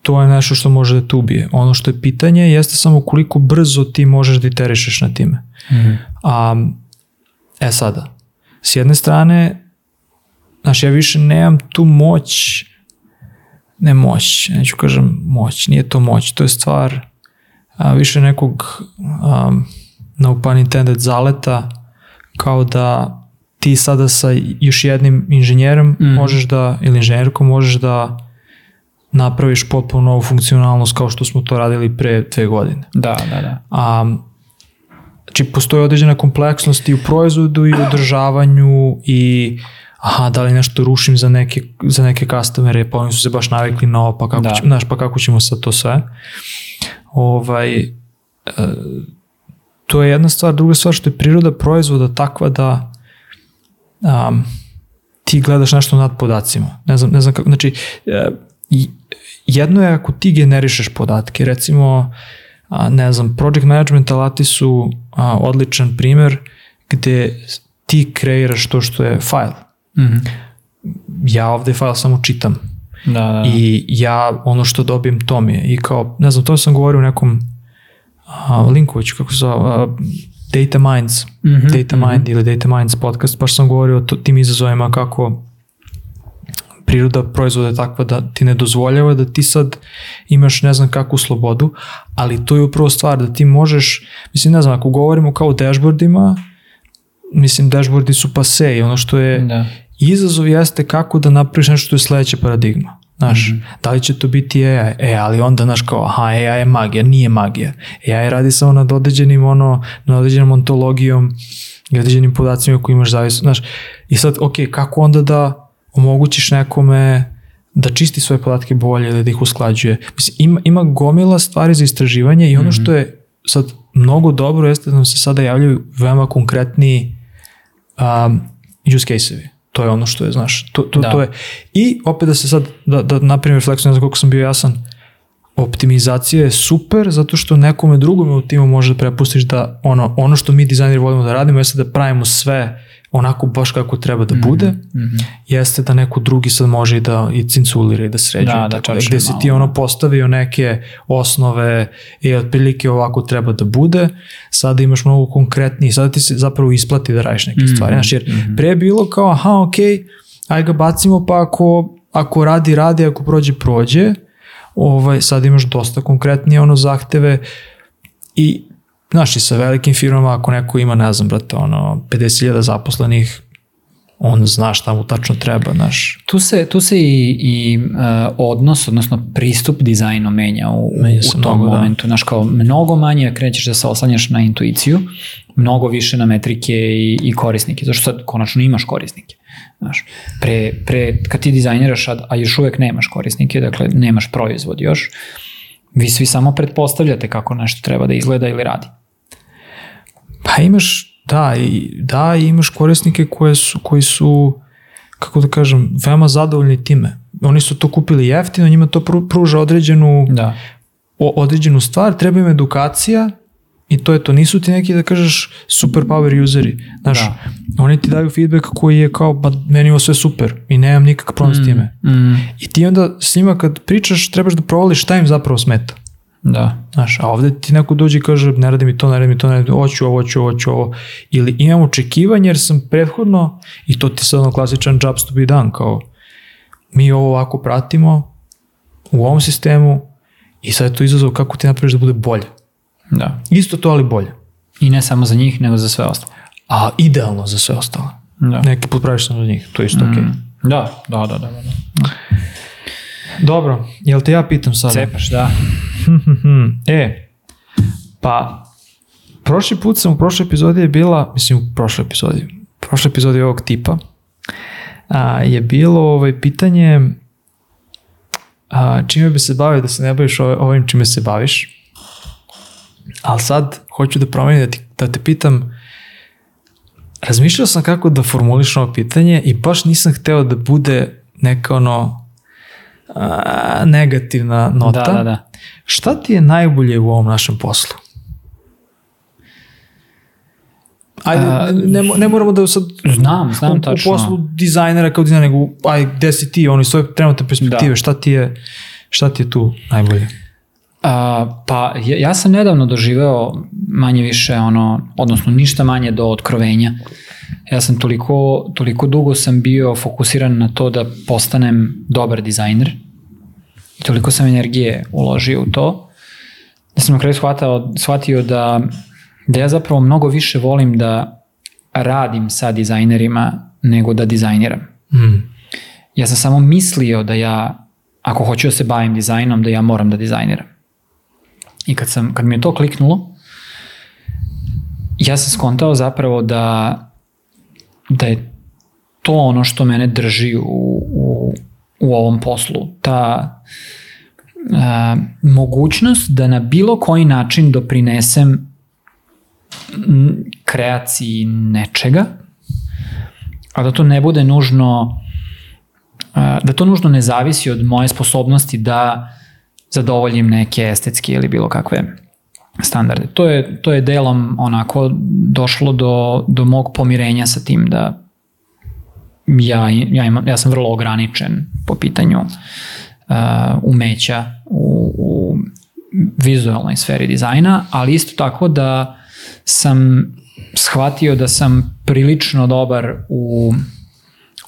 to je nešto što može da te ubije. Ono što je pitanje jeste samo koliko brzo ti možeš da iterišeš na time. Mhm. A, e sada, s jedne strane, znaš, ja više nemam tu moć, ne moć, neću kažem moć, nije to moć, to je stvar a, više nekog, um, no pun intended, zaleta, kao da ti sada sa još jednim inženjerom Mhm. možeš da, ili inženjerkom možeš da napraviš potpuno novu funkcionalnost kao što smo to radili pre dve godine. Da, da, da. A, znači, postoji određena kompleksnost i u proizvodu i u održavanju i aha, da li nešto rušim za neke, za neke customere, pa oni su se baš navikli na ovo, pa kako, Da. ćemo, znaš, pa kako ćemo sad to sve. Ovaj, e, to je jedna stvar, druga stvar što je priroda proizvoda takva da um, ti gledaš nešto nad podacima. Ne znam, ne znam kako, znači, e, i- jedno je ako ti generišeš podatke, recimo, a, ne znam, project management alati su a, odličan primer gde ti kreiraš to što je file. Mhm. Ja ovde file samo čitam Da, da, da. i ja ono što dobijem to mi je i kao, ne znam, to sam govorio u nekom a, linku već, kako se zove, a, Data Minds, Mhm, Data Mind ili Data Minds podcast, baš sam govorio o tim izazovima kako priroda proizvoda je takva da ti ne dozvoljava da ti sad imaš ne znam kakvu slobodu, ali to je upravo stvar da ti možeš, mislim ne znam, ako govorimo kao o dashboardima, mislim dashboardi su pase i ono što je Da. izazov jeste kako da napraviš nešto što je sledeća paradigma. Znaš, Mhm. da li će to biti AI? E, ali onda, znaš, kao, aha, AI je magija, nije magija. AI radi samo nad određenim, ono, nad određenom ontologijom i određenim podacima koji imaš zavisno, znaš. I sad, ok, kako onda da omogućiš nekome da čisti svoje podatke bolje ili da ih usklađuje. Mislim, ima, ima gomila stvari za istraživanje i ono Mhm. što je sad mnogo dobro jeste da nam se sada javljaju veoma konkretni um, use case-evi. To je ono što je, znaš, to, to, Da. to je. I opet da se sad, da, da napravim refleksiju, ne znam koliko sam bio jasan, optimizacija je super zato što nekome drugome u timu može da prepustiš da ono, ono što mi dizajneri volimo da radimo jeste da pravimo sve onako baš kako treba da bude, Mhm. jeste da neko drugi sad može i da i cinculira i da sređuje. Da, da, tako gde si ti ono postavio neke osnove i otprilike ovako treba da bude, sada imaš mnogo konkretniji, sada ti se zapravo isplati da radiš neke Mhm, stvari. Znaš, jer pre je bilo kao, aha, ok, aj ga bacimo, pa ako, ako radi, radi, ako prođe, prođe. Ovaj, sad imaš dosta konkretnije ono zahteve i znaš i sa velikim firmama ako neko ima ne znam brate ono 50.000 zaposlenih on zna šta mu tačno treba znaš Tu se, tu se i, i uh, odnos, odnosno pristup dizajnu menja u, Menja u tom mnogo, da. momentu. Znaš, kao mnogo manje krećeš da se oslanjaš na intuiciju, mnogo više na metrike i, i korisnike, zašto sad konačno imaš korisnike. Znaš, pre, pre, kad ti dizajniraš, a, a još uvek nemaš korisnike, dakle nemaš proizvod još, vi svi samo pretpostavljate kako nešto treba da izgleda ili radi. Pa imaš da i da imaš korisnike koje su koji su kako da kažem veoma zadovoljni time oni su to kupili jeftino njima to pru- pruža određenu Da. o, određenu stvar, treba im edukacija i to je to. Nisu ti neki da kažeš super power useri. Znaš, Da. oni ti daju feedback koji je kao, ba meni ovo sve super i nemam nikakav problem s time. Mm, I ti onda s njima kad pričaš trebaš da provališ šta im zapravo smeta. Da. Znaš, a ovde ti neko dođe i kaže ne radi mi to, ne radi mi to, ne radi mi to, hoću ovo, hoću ovo, hoću ovo. Ili imam očekivanje jer sam prethodno, i to ti sad ono klasičan jobs to be done, kao mi ovo ovako pratimo u ovom sistemu i sad je to izazov kako ti napraviš da bude bolje. Da. Isto to, ali bolje. I ne samo za njih, nego za sve ostalo. A idealno za sve ostalo. Da. Neki put praviš samo za njih, to je isto okej. Da, da, da, da. da. Dobro, jel te ja pitam sada? Cepaš, da. e, pa prošli put sam u prošloj epizodi je bila, mislim u prošloj epizodi, prošloj epizodi ovog tipa, a, je bilo ovaj, pitanje a, čime bi se bavio da se ne baviš ovim čime se baviš. Ali sad hoću da promenim da, ti, da te pitam razmišljao sam kako da formulišem ovo pitanje i baš nisam hteo da bude neka ono a, negativna nota. Da, da, da. Šta ti je najbolje u ovom našem poslu? Ajde, A, ne, ne, mo- ne moramo da sad Znam, znam u, tačno. u poslu dizajnera kao dizajnera, nego aj, gde si ti, oni svoje trenutne perspektive, Da. šta ti je šta ti je tu najbolje? A, pa ja, ja sam nedavno doživeo manje više ono, odnosno ništa manje do otkrovenja. Ja sam toliko, toliko dugo sam bio fokusiran na to da postanem dobar dizajner. I toliko sam energije uložio u to da sam na kraju shvatao, shvatio da, da ja zapravo mnogo više volim da radim sa dizajnerima nego da dizajniram. Mm. Ja sam samo mislio da ja, ako hoću da se bavim dizajnom, da ja moram da dizajniram. I kad, sam, kad mi je to kliknulo, ja sam skontao zapravo da, da je to ono što mene drži u, u, u ovom poslu. Ta a, mogućnost da na bilo koji način doprinesem kreaciji nečega, a da to ne bude nužno da to nužno ne zavisi od moje sposobnosti da zadovoljim neke estetske ili bilo kakve standarde. To je, to je delom onako došlo do, do mog pomirenja sa tim da ja, ja, imam, ja sam vrlo ograničen po pitanju uh, umeća u, u vizualnoj sferi dizajna, ali isto tako da sam shvatio da sam prilično dobar u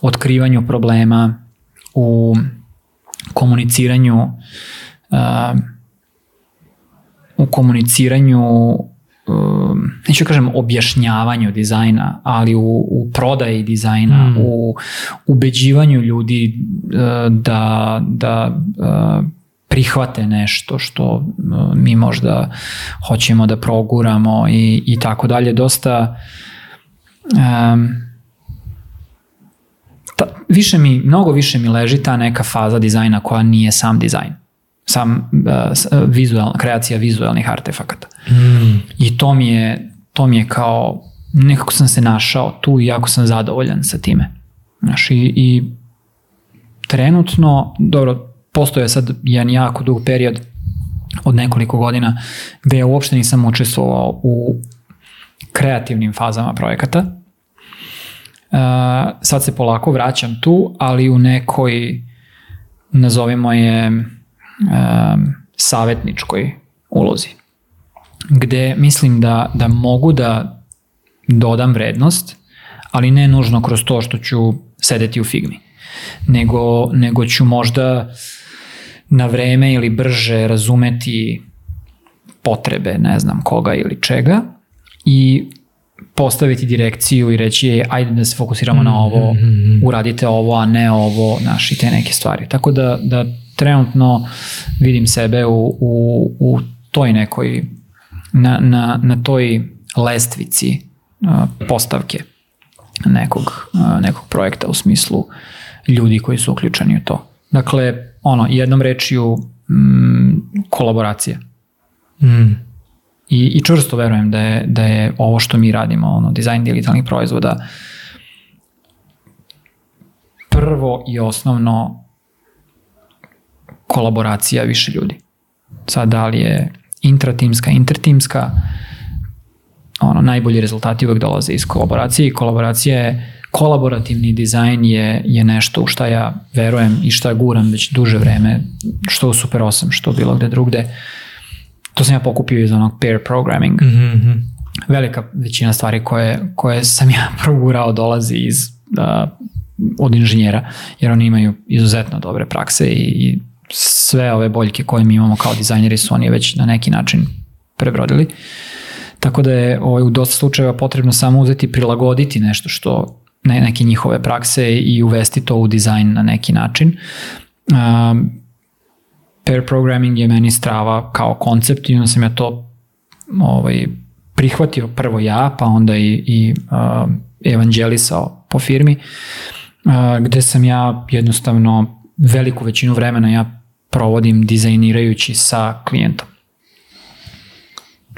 otkrivanju problema, u komuniciranju uh, u komuniciranju um, neću da kažem objašnjavanju dizajna, ali u, u prodaji dizajna, mm. u ubeđivanju ljudi uh, da, da uh, prihvate nešto što uh, mi možda hoćemo da proguramo i, i tako dalje. Dosta um, ta, više mi, mnogo više mi leži ta neka faza dizajna koja nije sam dizajn sam uh, vizual, kreacija vizualnih artefakata. Mm. I to mi je to mi je kao nekako sam se našao tu i jako sam zadovoljan sa time. Znaš, i, i trenutno, dobro, postoje sad jedan jako dug period od nekoliko godina gde ja uopšte nisam učestvovao u kreativnim fazama projekata. Uh, sad se polako vraćam tu, ali u nekoj, nazovimo je, um, savetničkoj ulozi. Gde mislim da, da mogu da dodam vrednost, ali ne nužno kroz to što ću sedeti u figmi, nego, nego ću možda na vreme ili brže razumeti potrebe, ne znam koga ili čega i postaviti direkciju i reći je, ajde da se fokusiramo mm na ovo, mm-hmm. uradite ovo, a ne ovo, naš i te neke stvari. Tako da, da trenutno vidim sebe u, u, u toj nekoj, na, na, na toj lestvici postavke nekog, nekog projekta u smislu ljudi koji su uključeni u to. Dakle, ono, jednom rečiju mm, kolaboracija. Mm. I, I čvrsto verujem da je, da je ovo što mi radimo, ono, dizajn digitalnih proizvoda, prvo i osnovno kolaboracija više ljudi. Sad da li je intratimska, intertimska, ono, najbolji rezultati uvek dolaze iz kolaboracije i kolaboracija je kolaborativni dizajn je, je nešto u šta ja verujem i šta guram već duže vreme, što u Super 8, što bilo gde drugde. To sam ja pokupio iz onog pair programming. Mm -hmm. Velika većina stvari koje, koje sam ja progurao dolazi iz, uh, od inženjera, jer oni imaju izuzetno dobre prakse i, i sve ove boljke koje mi imamo kao dizajneri su oni već na neki način prebrodili. Tako da je ovaj, u dosta slučajeva potrebno samo uzeti prilagoditi nešto što ne, neke njihove prakse i uvesti to u dizajn na neki način. Um, pair programming je meni strava kao koncept i onda sam ja to ovaj, prihvatio prvo ja, pa onda i, i uh, evanđelisao po firmi, uh, gde sam ja jednostavno veliku većinu vremena ja provodim dizajnirajući sa klijentom.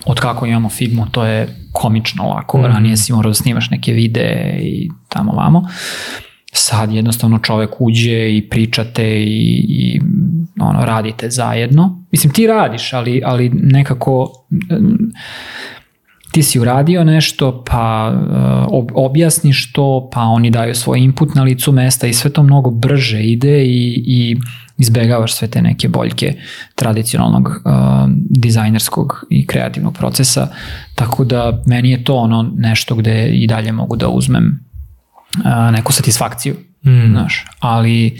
Od kako imamo Figmu, to je komično lako. Mm. Ranije si morao da snimaš neke videe i tamo vamo. Sad jednostavno čovek uđe i pričate i, i ono, radite zajedno. Mislim, ti radiš, ali, ali nekako ti si uradio nešto, pa uh, objasniš to, pa oni daju svoj input na licu mesta i sve to mnogo brže ide i, i izbegavaš sve te neke boljke tradicionalnog uh, dizajnerskog i kreativnog procesa, tako da meni je to ono nešto gde i dalje mogu da uzmem uh, neku satisfakciju, mm. znaš, ali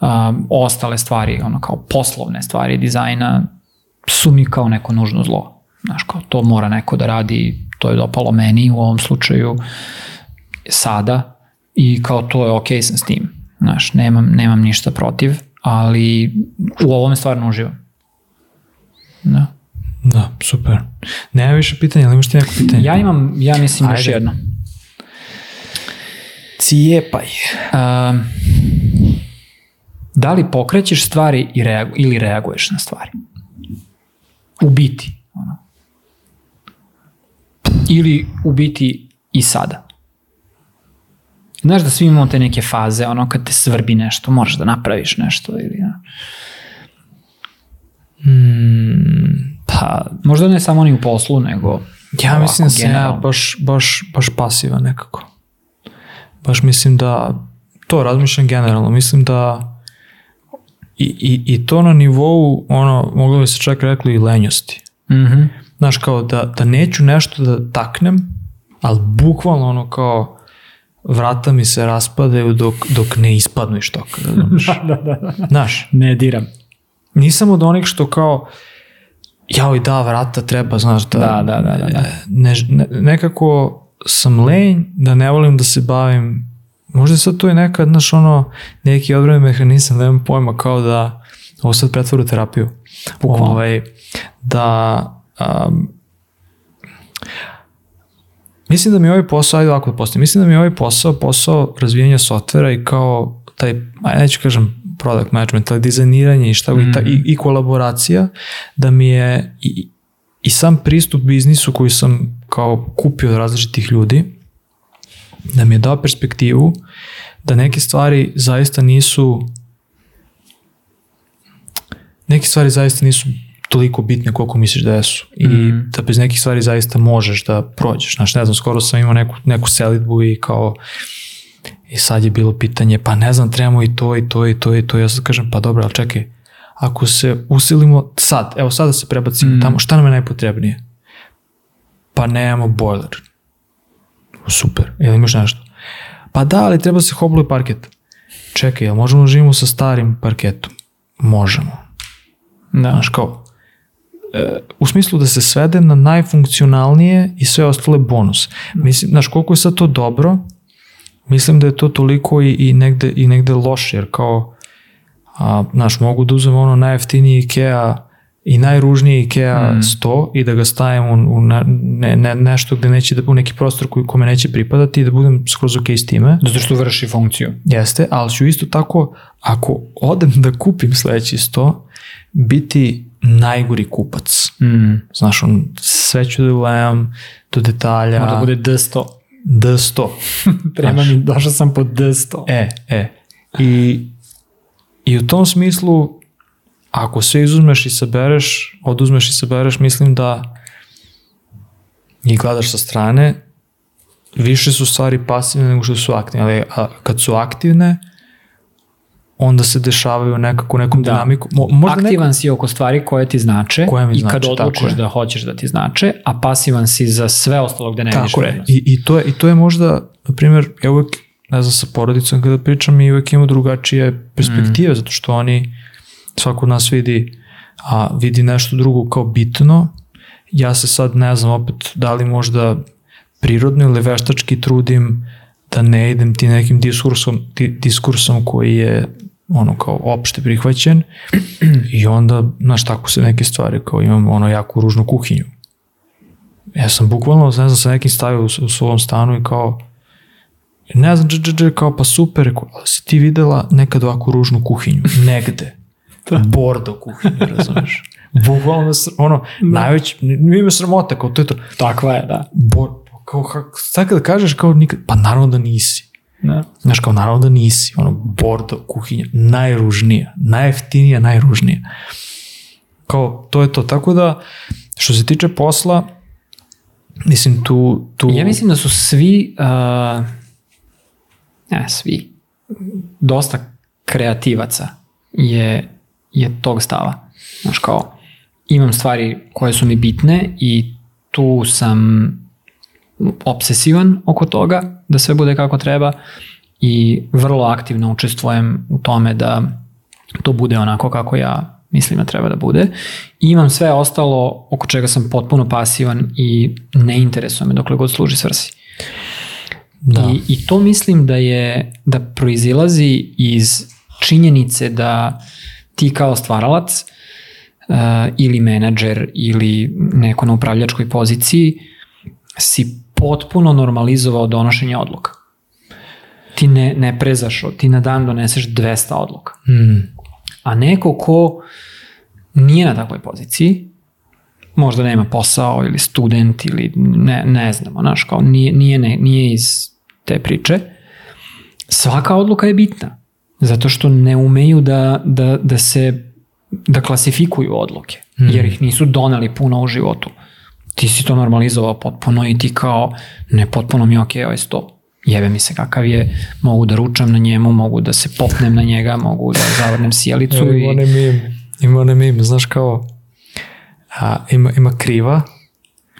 uh, ostale stvari, ono kao poslovne stvari dizajna su mi kao neko nužno zlo Znaš, kao to mora neko da radi, to je dopalo meni u ovom slučaju sada i kao to je okej okay sam s tim. Znaš, nemam, nemam ništa protiv, ali u ovome stvarno uživam. Da. Da, super. Nema više pitanja, ali imaš ti neko pitanje? Ja imam, ja mislim Ajde. još jedno. Cijepaj. Um, da li pokrećeš stvari i reagu, ili reaguješ na stvari? U biti. Ono. Ili u biti i sada. Znaš da svi imamo te neke faze, ono kad te svrbi nešto, moraš da napraviš nešto ili... Ja. Mm, pa, Možda ne samo ni u poslu, nego ja ovako, mislim da sam ja baš, baš, baš pasivan nekako. Baš mislim da, to razmišljam generalno, mislim da i, i, i to na nivou, ono, moglo bi se čak rekli i lenjosti. Mhm. Znaš, kao da, da neću nešto da taknem, ali bukvalno ono kao vrata mi se raspadaju dok, dok ne ispadnu iz toka, razumiješ? da, da, da. Znaš, Ne diram. nisam od onih što kao jao i da, vrata treba, znaš, da, Da, da, da, da, da. Ne, ne, nekako sam lenj, da ne volim da se bavim, možda sad to je nekad, znaš, ono, neki odbrani mehanizam, da imam pojma, kao da, ovo sad pretvor u terapiju, Bukvalno. ovaj, da, um, mislim da mi je ovaj posao, ajde ovako da postavim, mislim da mi je ovaj posao, posao razvijenja softvera i kao taj, ajde neću kažem product management, ali dizajniranje i šta mm. i, ta, i, i kolaboracija, da mi je i, i sam pristup biznisu koji sam kao kupio od različitih ljudi, da mi je dao perspektivu da neke stvari zaista nisu neke stvari zaista nisu toliko bitne koliko misliš da jesu i Mhm. da bez nekih stvari zaista možeš da prođeš. Znaš, ne znam, skoro sam imao neku, neku selitbu i kao i sad je bilo pitanje, pa ne znam, trebamo i to i to i to i to. Ja sad kažem, pa dobro, ali čekaj, ako se usilimo sad, evo sada se prebacimo Mhm. tamo, šta nam je najpotrebnije? Pa nemamo bojler. Super, jel imaš nešto? Pa da, ali treba se hobluje parket. Čekaj, jel možemo da živimo sa starim parketom? Možemo. Da. Znaš, kao, u smislu da se svede na najfunkcionalnije i sve ostale bonus. Mislim, znaš, koliko je sad to dobro, mislim da je to toliko i, i, negde, i negde loše, jer kao, a, znaš, mogu da uzem ono najjeftiniji IKEA i najružniji IKEA Mm. 100 i da ga stavim u, u ne, ne, ne, nešto gde neće da u neki prostor koji kome neće pripadati i da budem skroz ok s time. Zato što vrši funkciju. Jeste, ali ću isto tako, ako odem da kupim sledeći 100, biti najgori kupac. Mm. Znaš, on, sve ću da gledam do detalja. Mora da bude D100. D100. Treba mi, došao sam po D100. E, e. I, I u tom smislu, ako sve izuzmeš i sabereš, oduzmeš i sabereš, mislim da i gledaš sa strane, više su stvari pasivne nego što su aktivne. Ali a kad su aktivne, onda se dešavaju nekako nekom Da. dinamiku. Mo, možda neko, Aktivan si oko stvari koje ti znače Koje mi i kad znače, tako odlučiš da hoćeš da ti znače, a pasivan si za sve ostalo gde ne vidiš Tako je. vrednost. I, i, to je, I to je možda, na primjer, ja uvek, ne znam, sa porodicom kada pričam i uvek imamo drugačije perspektive, zato što oni, svako od nas vidi, a vidi nešto drugo kao bitno. Ja se sad ne znam opet da li možda prirodno ili veštački trudim da ne idem ti nekim diskursom, di, diskursom koji je ono kao opšte prihvaćen i onda, znaš, tako se neke stvari kao imam ono jako ružnu kuhinju. Ja sam bukvalno, ne znam, sa nekim stavio u, u svom stanu i kao, ne znam, dž, dž, dž, kao pa super, rekao, ali si ti videla nekad ovako ružnu kuhinju, negde, bordo kuhinju, razumeš? Bukvalno, ono, najveć, nije me sramota, kao to je to, Takva je, da. bor, kao, sad kada kažeš kao nikad, pa naravno da nisi, da. Znaš, kao naravno da nisi, ono, bordo kuhinja, najružnija, najjeftinija, najružnija. Kao, to je to. Tako da, što se tiče posla, mislim, tu... tu Ja mislim da su svi, uh, ne svi, dosta kreativaca je, je tog stava. Znaš kao, imam stvari koje su mi bitne i tu sam obsesivan oko toga, da sve bude kako treba i vrlo aktivno učestvujem u tome da to bude onako kako ja mislim da treba da bude. I imam sve ostalo oko čega sam potpuno pasivan i ne interesuje me dokle god služi svrsi. Da. I, I to mislim da je da proizilazi iz činjenice da ti kao stvaralac uh, ili menadžer ili neko na upravljačkoj poziciji si potpuno normalizovao donošenje odluka. ti ne, ne prezaš, ti na dan doneseš 200 odluka. Mm. A neko ko nije na takvoj poziciji, možda nema posao ili student ili ne, ne znamo, znaš, kao nije, nije, ne, nije iz te priče, svaka odluka je bitna. Zato što ne umeju da, da, da se da klasifikuju odluke, jer ih nisu doneli puno u životu. Ti si to normalizovao potpuno i ti kao, ne potpuno mi je okej, ovaj sto. Jebe mi se kakav je, mogu da ručam na njemu, mogu da se popnem na njega, mogu da zavrnem sjelicu Ima i... onaj mim, ima onaj mim, znaš kao, a, ima, ima kriva,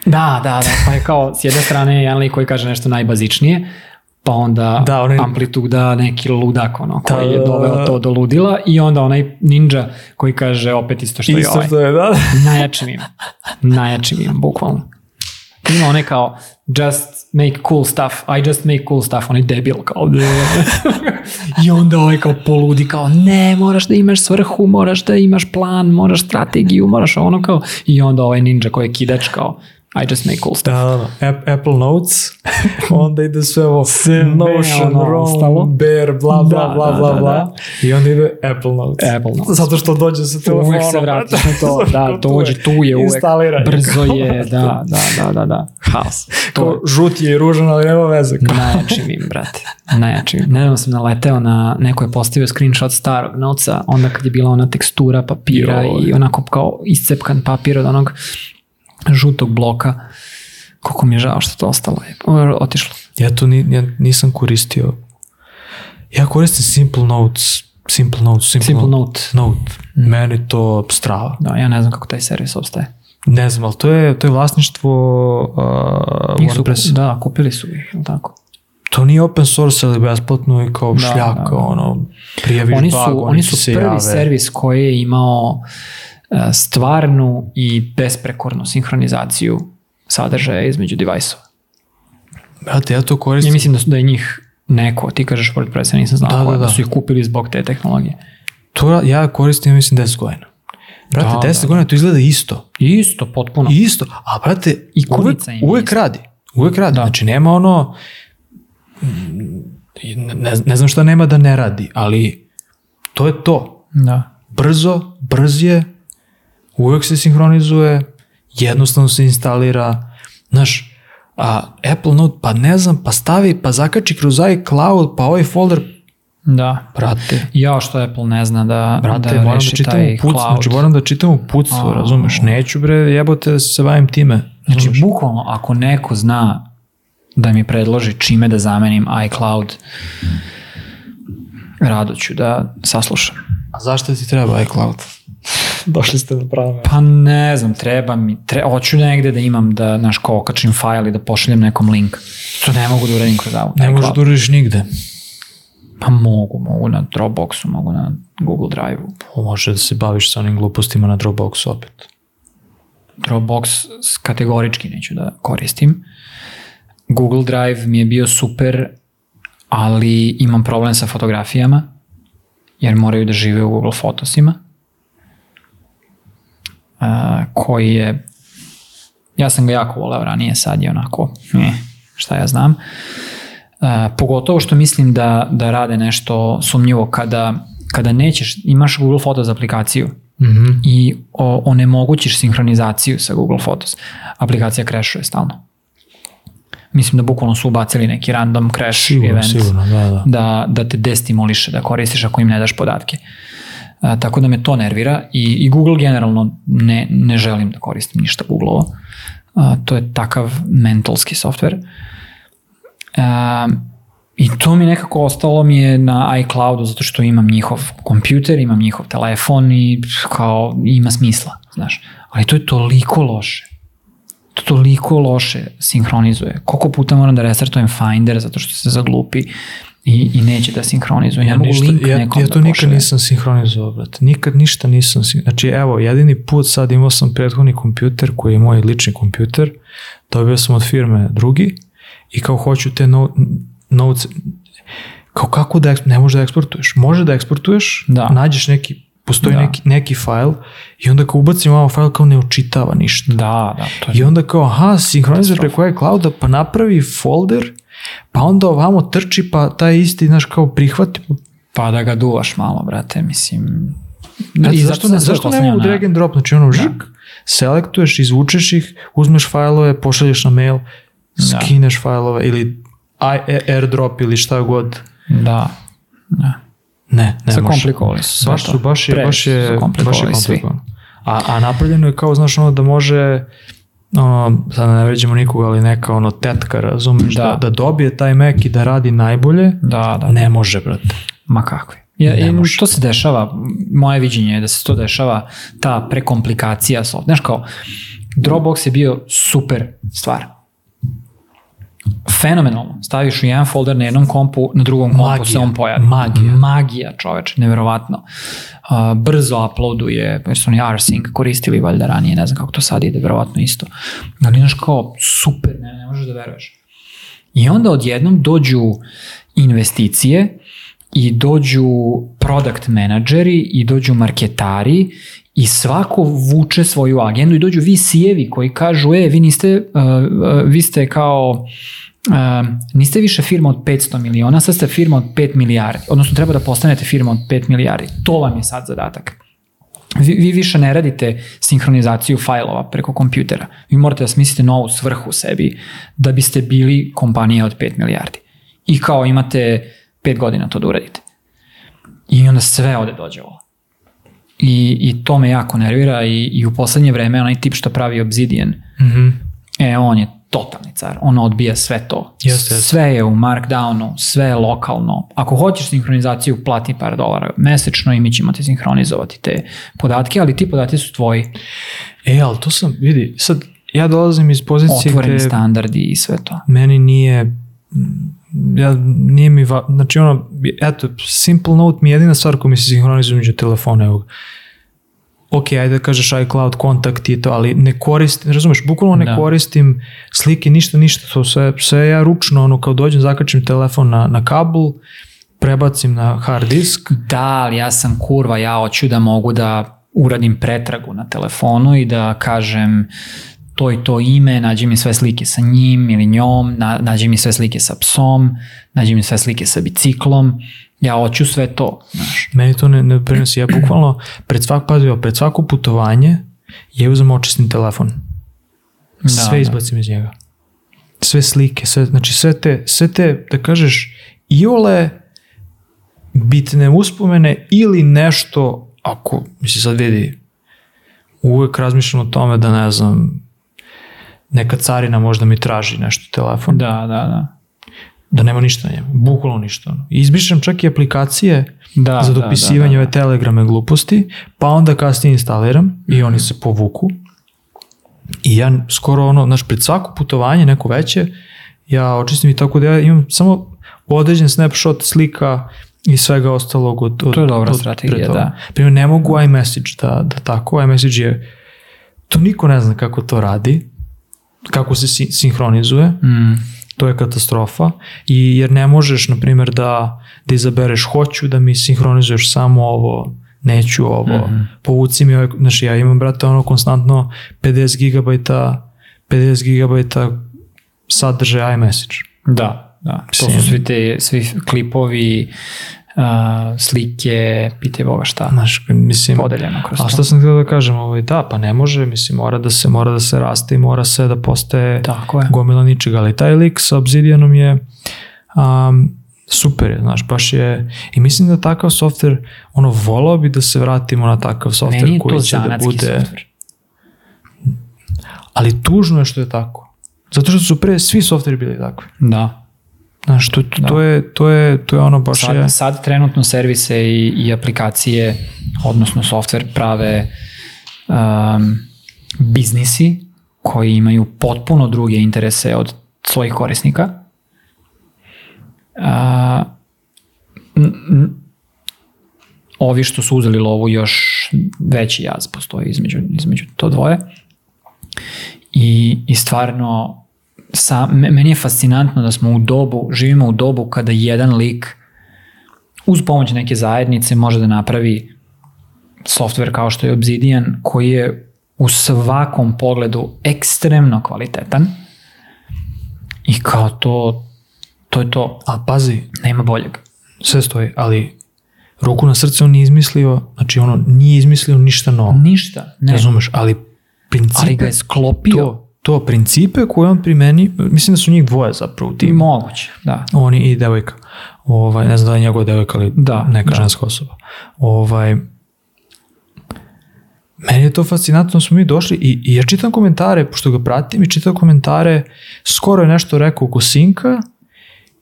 Da, da, da, pa je kao s jedne strane jedan lik koji kaže nešto najbazičnije, pa onda Da, onaj- amplituda neki ludak ono, koji Da, je da, da. doveo to do ludila i onda onaj ninja koji kaže opet isto što i isto ovaj. što je, da. Najjači mim. Najjači mim, bukvalno. Ima onaj kao just make cool stuff, I just make cool stuff, onaj debil kao i onda ovaj kao poludi kao ne, moraš da imaš svrhu, moraš da imaš plan, moraš strategiju, moraš ono kao i onda ovaj ninja koji je kidač kao I just make cool stuff. Da, da, da. App- Apple Notes, onda ide sve ovo Notion, Roam. Bear, bla, bla, Da, bla, da, bla, da, bla. da. I onda ide Apple Notes. Apple Notes. Zato što dođe sa telefonom. Uvijek se vratiš na to, da, što dođe, tu je uvek, brzo je, da, da, da, da, da, haos. To Kao, žut je i ružan, ali nema veze. Najjači mim, brate. Najjači mim. Nedavno sam naleteo na, neko je postavio screenshot starog novca, onda kad je bila ona tekstura papira Joj. i onako kao iscepkan papir od onog žutog bloka. Koliko mi je žao što to ostalo. je Otišlo. Ja to ni, ja nisam koristio. Ja koristim Simple Notes. Simple Notes. Simple, Simple Note. Note. Meni to strava. Da, ja ne znam kako taj servis obstaje. Ne znam, ali to je, to je vlasništvo uh, WordPressa. da, kupili su ih, tako? To nije open source, ali besplatno i kao Da, šljaka, da, da. ono, prijaviš Oni bug, su, oni ti su prvi jave. servis koji je imao e, stvarnu i besprekornu sinhronizaciju sadržaja između device-ova. Brate, ja to Ja koristim. mislim da, su, da je njih neko, ti kažeš WordPress, ja nisam znao Da, ko je, da, da, da. su ih kupili zbog te tehnologije. To ja koristim, ja mislim, 10 godina. Brate, Da, 10 da, godina to izgleda isto. Isto, potpuno. I isto. A, brate, uvek, je uvek ista. radi. Uvek radi. Da. Znači, nema ono... mm, Ne, ne znam šta nema da ne radi, ali to je to. Da. Brzo, brz je, uvek se sinhronizuje, jednostavno se instalira. Znaš, a Apple Note, pa ne znam, pa stavi, pa zakači kroz iCloud, pa ovaj folder, Da. brate, Jao što Apple ne zna da, Brate, da moram da čitam taj pucu, cloud. znači moram da čitam u pucu, A. razumeš? Neću bre, jebote da se bavim time. Znači, razumeš? bukvalno, ako neko zna da mi predloži čime da zamenim iCloud, rado ću da saslušam. A zašto ti treba iCloud? Došli ste do prave. Pa ne znam, treba mi, tre, hoću negde da imam da, znaš, kao okačim fajl i da pošaljem nekom link. To ne mogu da uradim kroz iCloud. Ne možeš da uradiš nigde. Pa mogu, mogu na Dropboxu, mogu na Google Drive-u. Može da se baviš sa onim glupostima na Dropboxu opet. Dropbox kategorički neću da koristim. Google Drive mi je bio super, ali imam problem sa fotografijama, jer moraju da žive u Google Fotosima, koji je, ja sam ga jako voleo ranije, sad je onako, eh, šta ja znam. Pogotovo što mislim da, da rade nešto sumnjivo kada, kada nećeš, imaš Google Photos aplikaciju, Mhm. i o, onemogućiš sinhronizaciju sa Google Photos. Aplikacija crashuje stalno. Mislim da bukvalno su ubacili neki random crash Sigurno, event sigurno, da, da. da, da te destimuliše da koristiš ako im ne daš podatke. A, tako da me to nervira i, i Google generalno ne, ne želim da koristim ništa Google-ovo. To je takav mentalski software. A, I to mi nekako ostalo mi je na iCloudu zato što imam njihov kompjuter, imam njihov telefon i kao ima smisla, znaš. Ali to je toliko loše. To toliko loše sinhronizuje. Koliko puta moram da restartujem Finder zato što se zaglupi i, i neće da sinhronizuje. Ja, ne mogu ništa, link ja, nekom ja to da nikad nisam sinhronizovao, brate. Nikad ništa nisam Znači, evo, jedini put sad imao sam prethodni kompjuter koji je moj lični kompjuter, dobio sam od firme drugi i kao hoću te no, novce, kao kako da, ne možeš da eksportuješ. Može da eksportuješ, Da. nađeš neki, postoji Da. neki, neki fajl i onda kao ubacim ovo fajl kao ne očitava ništa. Da, da, to je I onda kao, aha, sinhronizuje preko iClouda, pa napravi folder pa onda ovamo trči, pa taj isti, znaš, kao prihvati. Pa da ga duvaš malo, brate, mislim... I zašto, ne, zašto ne mogu drag and drop? Znači ono, žik, selektuješ, izvučeš ih, uzmeš fajlove, pošalješ na mail, Da. skineš fajlove ili i- airdrop ili šta god. Da, da. Ne, ne može. Zakomplikovali su sve Baš to. su, baš je, baš je, baš je komplikovano. A, a napravljeno je kao, znaš, ono da može, ono, sad ne vređamo nikoga, ali neka ono tetka, razumeš, da. Da. da, dobije taj Mac i da radi najbolje, Da, da. ne može, brate. Ma kakvi. Ja, i to se dešava, moje viđenje je da se to dešava, ta prekomplikacija. soft- Znaš kao, Dropbox je bio super stvar. Fenomenalno. Staviš u jedan folder na jednom kompu, na drugom kompu Magija. se on pojavi. Magija. Magija, čoveč, neverovatno. Uh, brzo uploaduje, jer su oni rsync koristili valjda ranije, ne znam kako to sad ide, verovatno isto. Ali znaš kao, super, ne, ne možeš da veruješ. I onda odjednom dođu investicije i dođu product menadžeri i dođu marketari i svako vuče svoju agendu i dođu VC-evi koji kažu, e, vi niste, uh, vi ste kao, uh, niste više firma od 500 miliona, sad ste firma od 5 milijardi, odnosno treba da postanete firma od 5 milijardi. To vam je sad zadatak. Vi, vi više ne radite sinhronizaciju fajlova preko kompjutera. Vi morate da smislite novu svrhu sebi da biste bili kompanija od 5 milijardi. I kao imate 5 godina to da uradite. I onda sve ode dođe ovo. I, I to me jako nervira i, i u poslednje vreme onaj tip što pravi Obsidian, Mhm. e, on je totalni car. On odbija sve to. Jeste, jeste. Sve je u markdownu, sve je lokalno. Ako hoćeš sinhronizaciju, plati par dolara mesečno i mi ćemo ti sinhronizovati te podatke, ali ti podatke su tvoji. E, ali to sam, vidi, sad, ja dolazim iz pozicije Otvoreni gde standardi i sve to. meni nije mm, ja, nije mi, va, znači ono, eto, Simple Note mi je jedina stvar koja mi se sinhronizuje među telefona, evo. Ok, ajde da kažeš iCloud, kontakt i to, ali ne koristim, razumeš, bukvalno ne Da. koristim slike, ništa, ništa, to sve, sve ja ručno, ono, kao dođem, zakačim telefon na, na kabel, prebacim na hard disk, Da, ali ja sam kurva, ja hoću da mogu da uradim pretragu na telefonu i da kažem to i to ime, nađi mi sve slike sa njim ili njom, na, nađi mi sve slike sa psom, nađi mi sve slike sa biciklom, ja hoću sve to, znaš. Meni to ne, ne prenosi. Ja bukvalno pred svak, pazi, ovo, pred svako putovanje ja uzem očistim telefon. Da, sve da. izbacim iz njega. Sve slike, sve, znači sve te, sve te, da kažeš, iole bitne uspomene ili nešto, ako, misli sad vidi, uvek razmišljam o tome da ne znam, neka carina možda mi traži nešto telefon, Da, da, da. da nema ništa na njemu, bukvalno ništa. Izbrišem čak i aplikacije Da, za da, dopisivanje da, da. ove telegrame gluposti, pa onda kasnije instaliram i oni se povuku. I ja skoro ono, znaš, pred svako putovanje, neko veće, ja očistim i tako da ja imam samo određen snapshot slika i svega ostalog od, od To je dobra od strategija, da. Primjer, ne mogu iMessage da, da tako, iMessage je, to niko ne zna kako to radi, kako se sin- sinhronizuje, Mm, to je katastrofa i jer ne možeš na primjer da da izabereš hoću da mi sinhronizuješ samo ovo neću ovo Mhm. povuci mi ovaj, znači ja imam brate ono konstantno 50 gigabajta 50 gigabajta sadržaja iMessage da, da. To su svi te, svi klipovi, uh, slike, pitaj Boga šta, znaš mislim podeljeno kroz a šta sam htio da kažem ovaj, da pa ne može mislim mora da se mora da se raste i mora se da postaje Tako je. gomila ničega, ali taj lik sa Obsidianom je um, super je, znaš, baš je i mislim da takav software, ono, volao bi da se vratimo na takav je koji to će da bude, software. ali tužno je što je tako. Zato što su pre svi softveri bili takvi. Da. Znaš, to, to, Da. to, je, to, je, to je ono baš je... Sad, sad trenutno servise i, i aplikacije, odnosno software prave um, biznisi koji imaju potpuno druge interese od svojih korisnika. A, n- n- ovi što su uzeli lovu još veći jaz postoji između, između to dvoje. I, i stvarno sa, me- meni je fascinantno da smo u dobu, živimo u dobu kada jedan lik uz pomoć neke zajednice može da napravi software kao što je Obsidian koji je u svakom pogledu ekstremno kvalitetan i kao to To je to. A pazi, Nema boljeg. sve stoji, ali ruku na srce on nije izmislio, znači ono nije izmislio ništa novo. Ništa. Ne. Razumeš, ali principe, Ali ga je sklopio. to, to principe koje on primeni, mislim da su njih dvoje zapravo u timu. moguće, da. Oni i devojka. Ovaj, ne znam da je njegova devojka, ali Da, neka da. ženska osoba. Ovaj, meni je to fascinantno, smo mi došli i, i ja čitam komentare, pošto ga pratim i čitam komentare, skoro je nešto rekao oko Sinka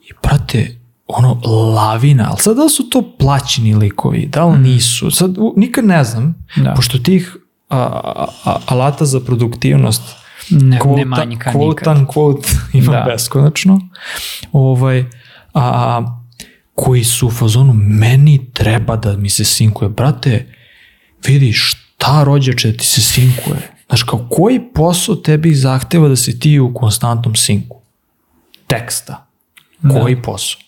i prate, ono, lavina, ali sad da su to plaćeni likovi, da li nisu, sad u- nikad ne znam, Da. pošto tih a, a, a, alata za produktivnost Ne, quote, ne manjka quote nikad. unquote ima Da. beskonačno. Ovaj, a, koji su u fazonu, meni treba da mi se sinkuje. Brate, vidi šta rođače da ti se sinkuje. Znaš, kao koji posao tebi zahteva da si ti u konstantnom sinku? Teksta. Koji posao?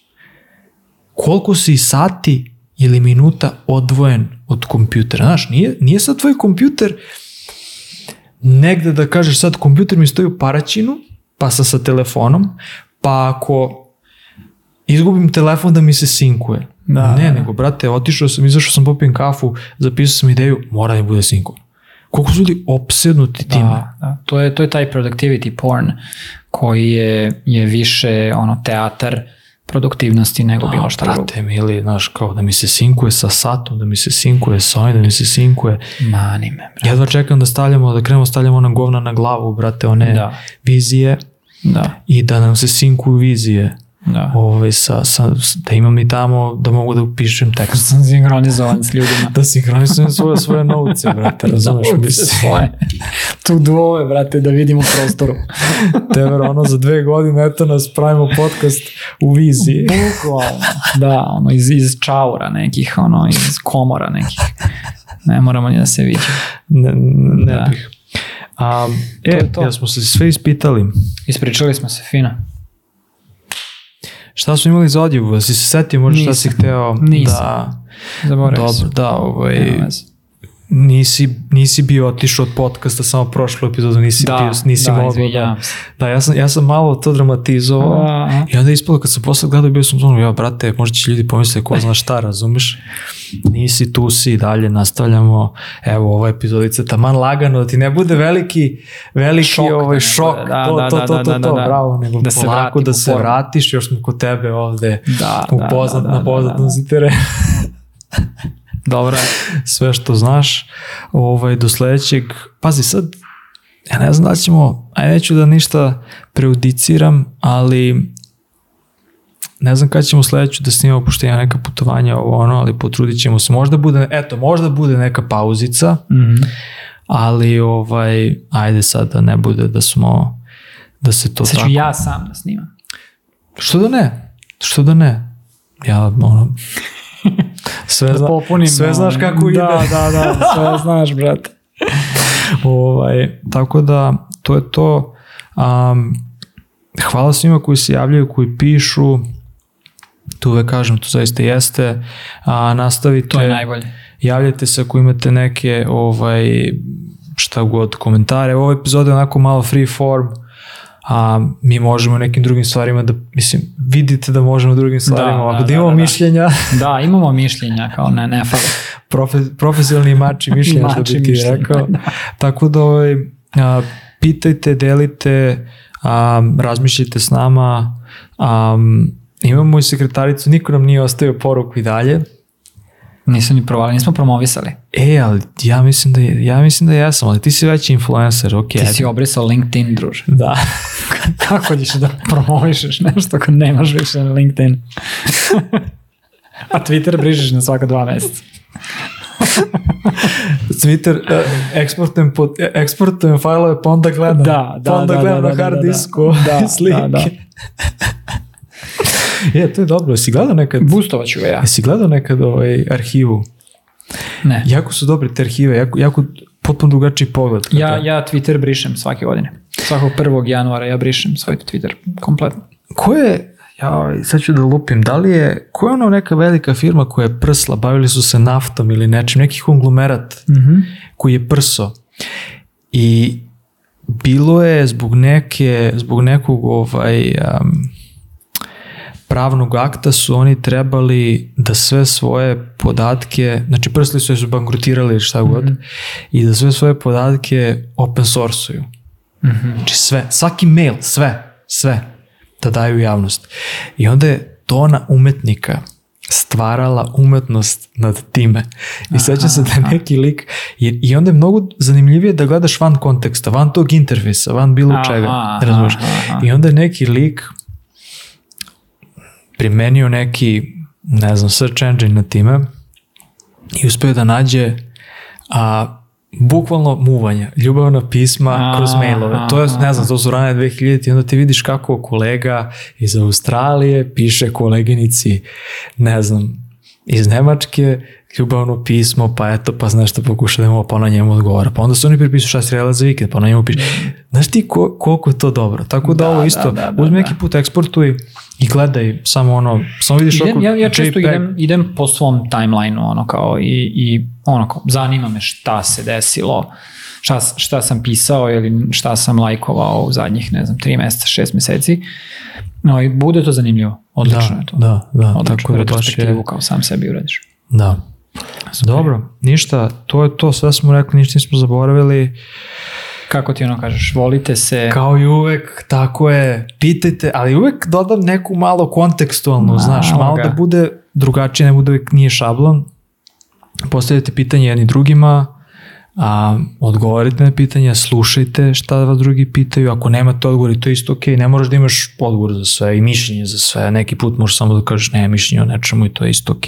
Koliko si sati ili minuta odvojen od kompjutera? Znaš, nije, nije sad tvoj kompjuter negde da kažeš sad kompjuter mi stoji u paraćinu, pa sa sa telefonom, pa ako izgubim telefon da mi se sinkuje. Da, ne, da, da. nego brate, otišao sam, izašao sam popijem kafu, zapisao sam ideju, mora da mi bude sinkovan. Koliko su ljudi opsednuti time? Da, da. To, je, to je taj productivity porn koji je, je više ono teatar produktivnosti nego bilo šta drugo. Mili, znaš, kao da mi se sinkuje sa satom, da mi se sinkuje sa ovim, da mi se sinkuje. Mani me, brate. Jedva čekam da stavljamo, da krenemo stavljamo ona govna na glavu, brate, one Da. vizije Da, i da nam se sinkuju vizije. Da. ovaj, sa, sa, da imam i tamo da mogu da upišem tekst. Sam sinhronizovan s ljudima. Da sinhronizujem svoje, svoje novce, brate, razumeš? Nauči Mislim, svoje. Tu dvove, brate, da vidimo prostoru. Tever, ono, za dve godine, eto nas, pravimo podcast u viziji. Bukvalno. Da, ono, iz, iz čaura nekih, ono, iz komora nekih. Ne moramo ni da se viđe. Ne, ne Da. bih. A, e, To je to. ja smo se sve ispitali. Ispričali smo se fino. Šta smo imali za odjevu? Si se setio možda šta si hteo Nisam. da... Zaboravio sam. Dobro, da, ovaj, Nema veze. Nisi, nisi bio otišao od podcasta samo prošlu epizodu, nisi Da, bio, nisi da, mogao se. Da, ja sam, ja sam malo to dramatizovao A, i onda je ispalo kad sam posle gledao bio sam zonu, ja brate, možda će ljudi pomisliti ko zna šta, razumeš? Nisi tu si i dalje nastavljamo. Evo, ova epizodica taman lagano, da ti ne bude veliki, veliki Šok da ovaj ne šok. Da, to, da, to, da, to, da, to, da, to, da. bravo, nego Da se polako da se vratiš, još smo kod tebe ovde Da, u da, da, da, na poznatom da. si terenu. Dobro sve što znaš, ovaj, do sledećeg, pazi sad, ja ne znam da ćemo, aj neću da ništa preudiciram, ali ne znam kada ćemo sledeću da snimamo, pošto ima neka putovanja ovo ono, ali potrudit ćemo se, možda bude, eto, možda bude neka pauzica, Mhm. ali ovaj, ajde sad da ne bude da smo, da se to Sad ću tako... ja sam da snimam. Što da ne? Što da ne? Ja, ono, sve, Da zna, popunim. sve znaš kako ide. Da, da, da, sve znaš, brate. Ovaj, tako da, to je to. Um, hvala svima koji se javljaju, koji pišu. Tu uvek kažem, to zaista jeste. A, nastavite. To je najbolje. Javljajte se ako imate neke ovaj, šta god, komentare. Ova epizoda je onako malo free form, a mi možemo u nekim drugim stvarima da, mislim, vidite da možemo u drugim stvarima, Da, ako da, da, imamo da, da. mišljenja, Da, imamo mišljenja, kao ne, ne fali. profe, profesionalni mači mišljenja, što Mači bi ti mišljenja, rekao. da. Tako da ovaj, a, pitajte, delite, a, razmišljajte s nama. A, imamo i sekretaricu, niko nam nije ostavio poruku i dalje. Nisu ni provali, nismo promovisali. E, ali ja mislim da, ja mislim da jesam, ali ti si veći influencer, ok. Ti si obrisao LinkedIn, druže. Da. Kako ćeš da promovišeš nešto ako nemaš više na LinkedIn? A Twitter brižeš na svaka dva meseca. Twitter, uh, eksportujem, pod, eksportujem fajlove, pa onda gledam. Da, da, pa onda da, gledam da, na da, hard da, da. disku Da, slike. da, da. Je, to je dobro. Jesi gledao nekad, Boostovat ću ga ja. jesi gledao nekad ovaj arhivu? Ne. Jako su dobre te arhive, jako, jako potpuno drugačiji pogled. Ja, ja Twitter brišem svake godine. Svakog 1. januara ja brišem svoj Twitter kompletno. Ko je, ja, sad ću da lupim, da li je, ko je ono neka velika firma koja je prsla, bavili su se naftom ili nečim, neki konglomerat Mhm. koji je prso. I bilo je zbog neke, zbog nekog ovaj, um, pravnog akta su oni trebali da sve svoje podatke, znači prstili su jer su bankrutirali ili šta god, i da sve svoje podatke open source-uju. Znači sve, svaki mail, sve, sve, da daju javnost. I onda je tona umetnika stvarala umetnost nad time. I sećam se da je neki lik, i, i onda je mnogo zanimljivije da gledaš van konteksta, van tog interfejsa, van bilo Aha, čega, aha. I onda je neki lik primenio neki, ne znam, search engine na time i uspeo da nađe a, bukvalno muvanja, ljubavna pisma A, kroz mailove. To je, ne znam, to su rane 2000 i onda ti vidiš kako kolega iz Australije piše koleginici, ne znam, iz Nemačke, ljubavno pismo, pa eto, pa znaš što pokuša da mu, pa ona njemu odgovara. Pa onda su oni pripisuju šta si radila za vikend, pa ona njemu piše. Znaš ti ko, koliko je to dobro? Tako da, Da, ovo da, isto, da, da, uzmi da. neki put eksportuj i gledaj samo ono, samo vidiš Idem, oko ja, ja često JPEG. idem, idem po svom timelineu, ono kao, i, i ono kao, zanima me šta se desilo, šta, šta sam pisao ili šta sam lajkovao u zadnjih, ne znam, tri meseca, šest meseci. No, i bude to zanimljivo. Odlično da, je to. Da, da, Odlično, tako da baš je, kao sam sebi uradiš. Da. Dobro, ništa, to je to, sve smo rekli, ništa nismo zaboravili. Kako ti ono kažeš, volite se, Kao i uvek, tako je, pitajte, ali uvek dodam neku malo kontekstualnu, Malo znaš, malo ga. da bude drugačije, ne bude uvek nije šablon. Postavljate pitanje jedni drugima, a, odgovorite na pitanja, slušajte šta vas drugi pitaju, ako nemate odgovor to je isto ok, ne moraš da imaš odgovor za sve i mišljenje za sve, neki put možeš samo da kažeš ne mišljenje o nečemu i to je isto ok,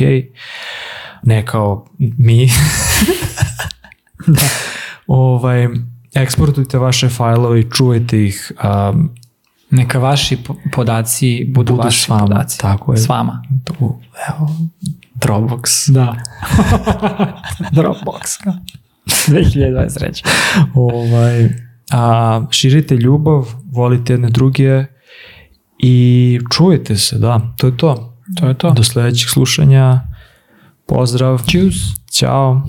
ne kao mi. ovaj, eksportujte vaše fajlove i čuvajte ih um, neka vaši po- podaci budu, Budu vaši s vama, podaci. tako je. S vama. tu, evo, Dropbox. Da. Dropbox. 2023. ovaj, a, širite ljubav, volite jedne druge i čujete se, da, to je to. To je to. Do sledećeg slušanja. Pozdrav. Čus. Ćao.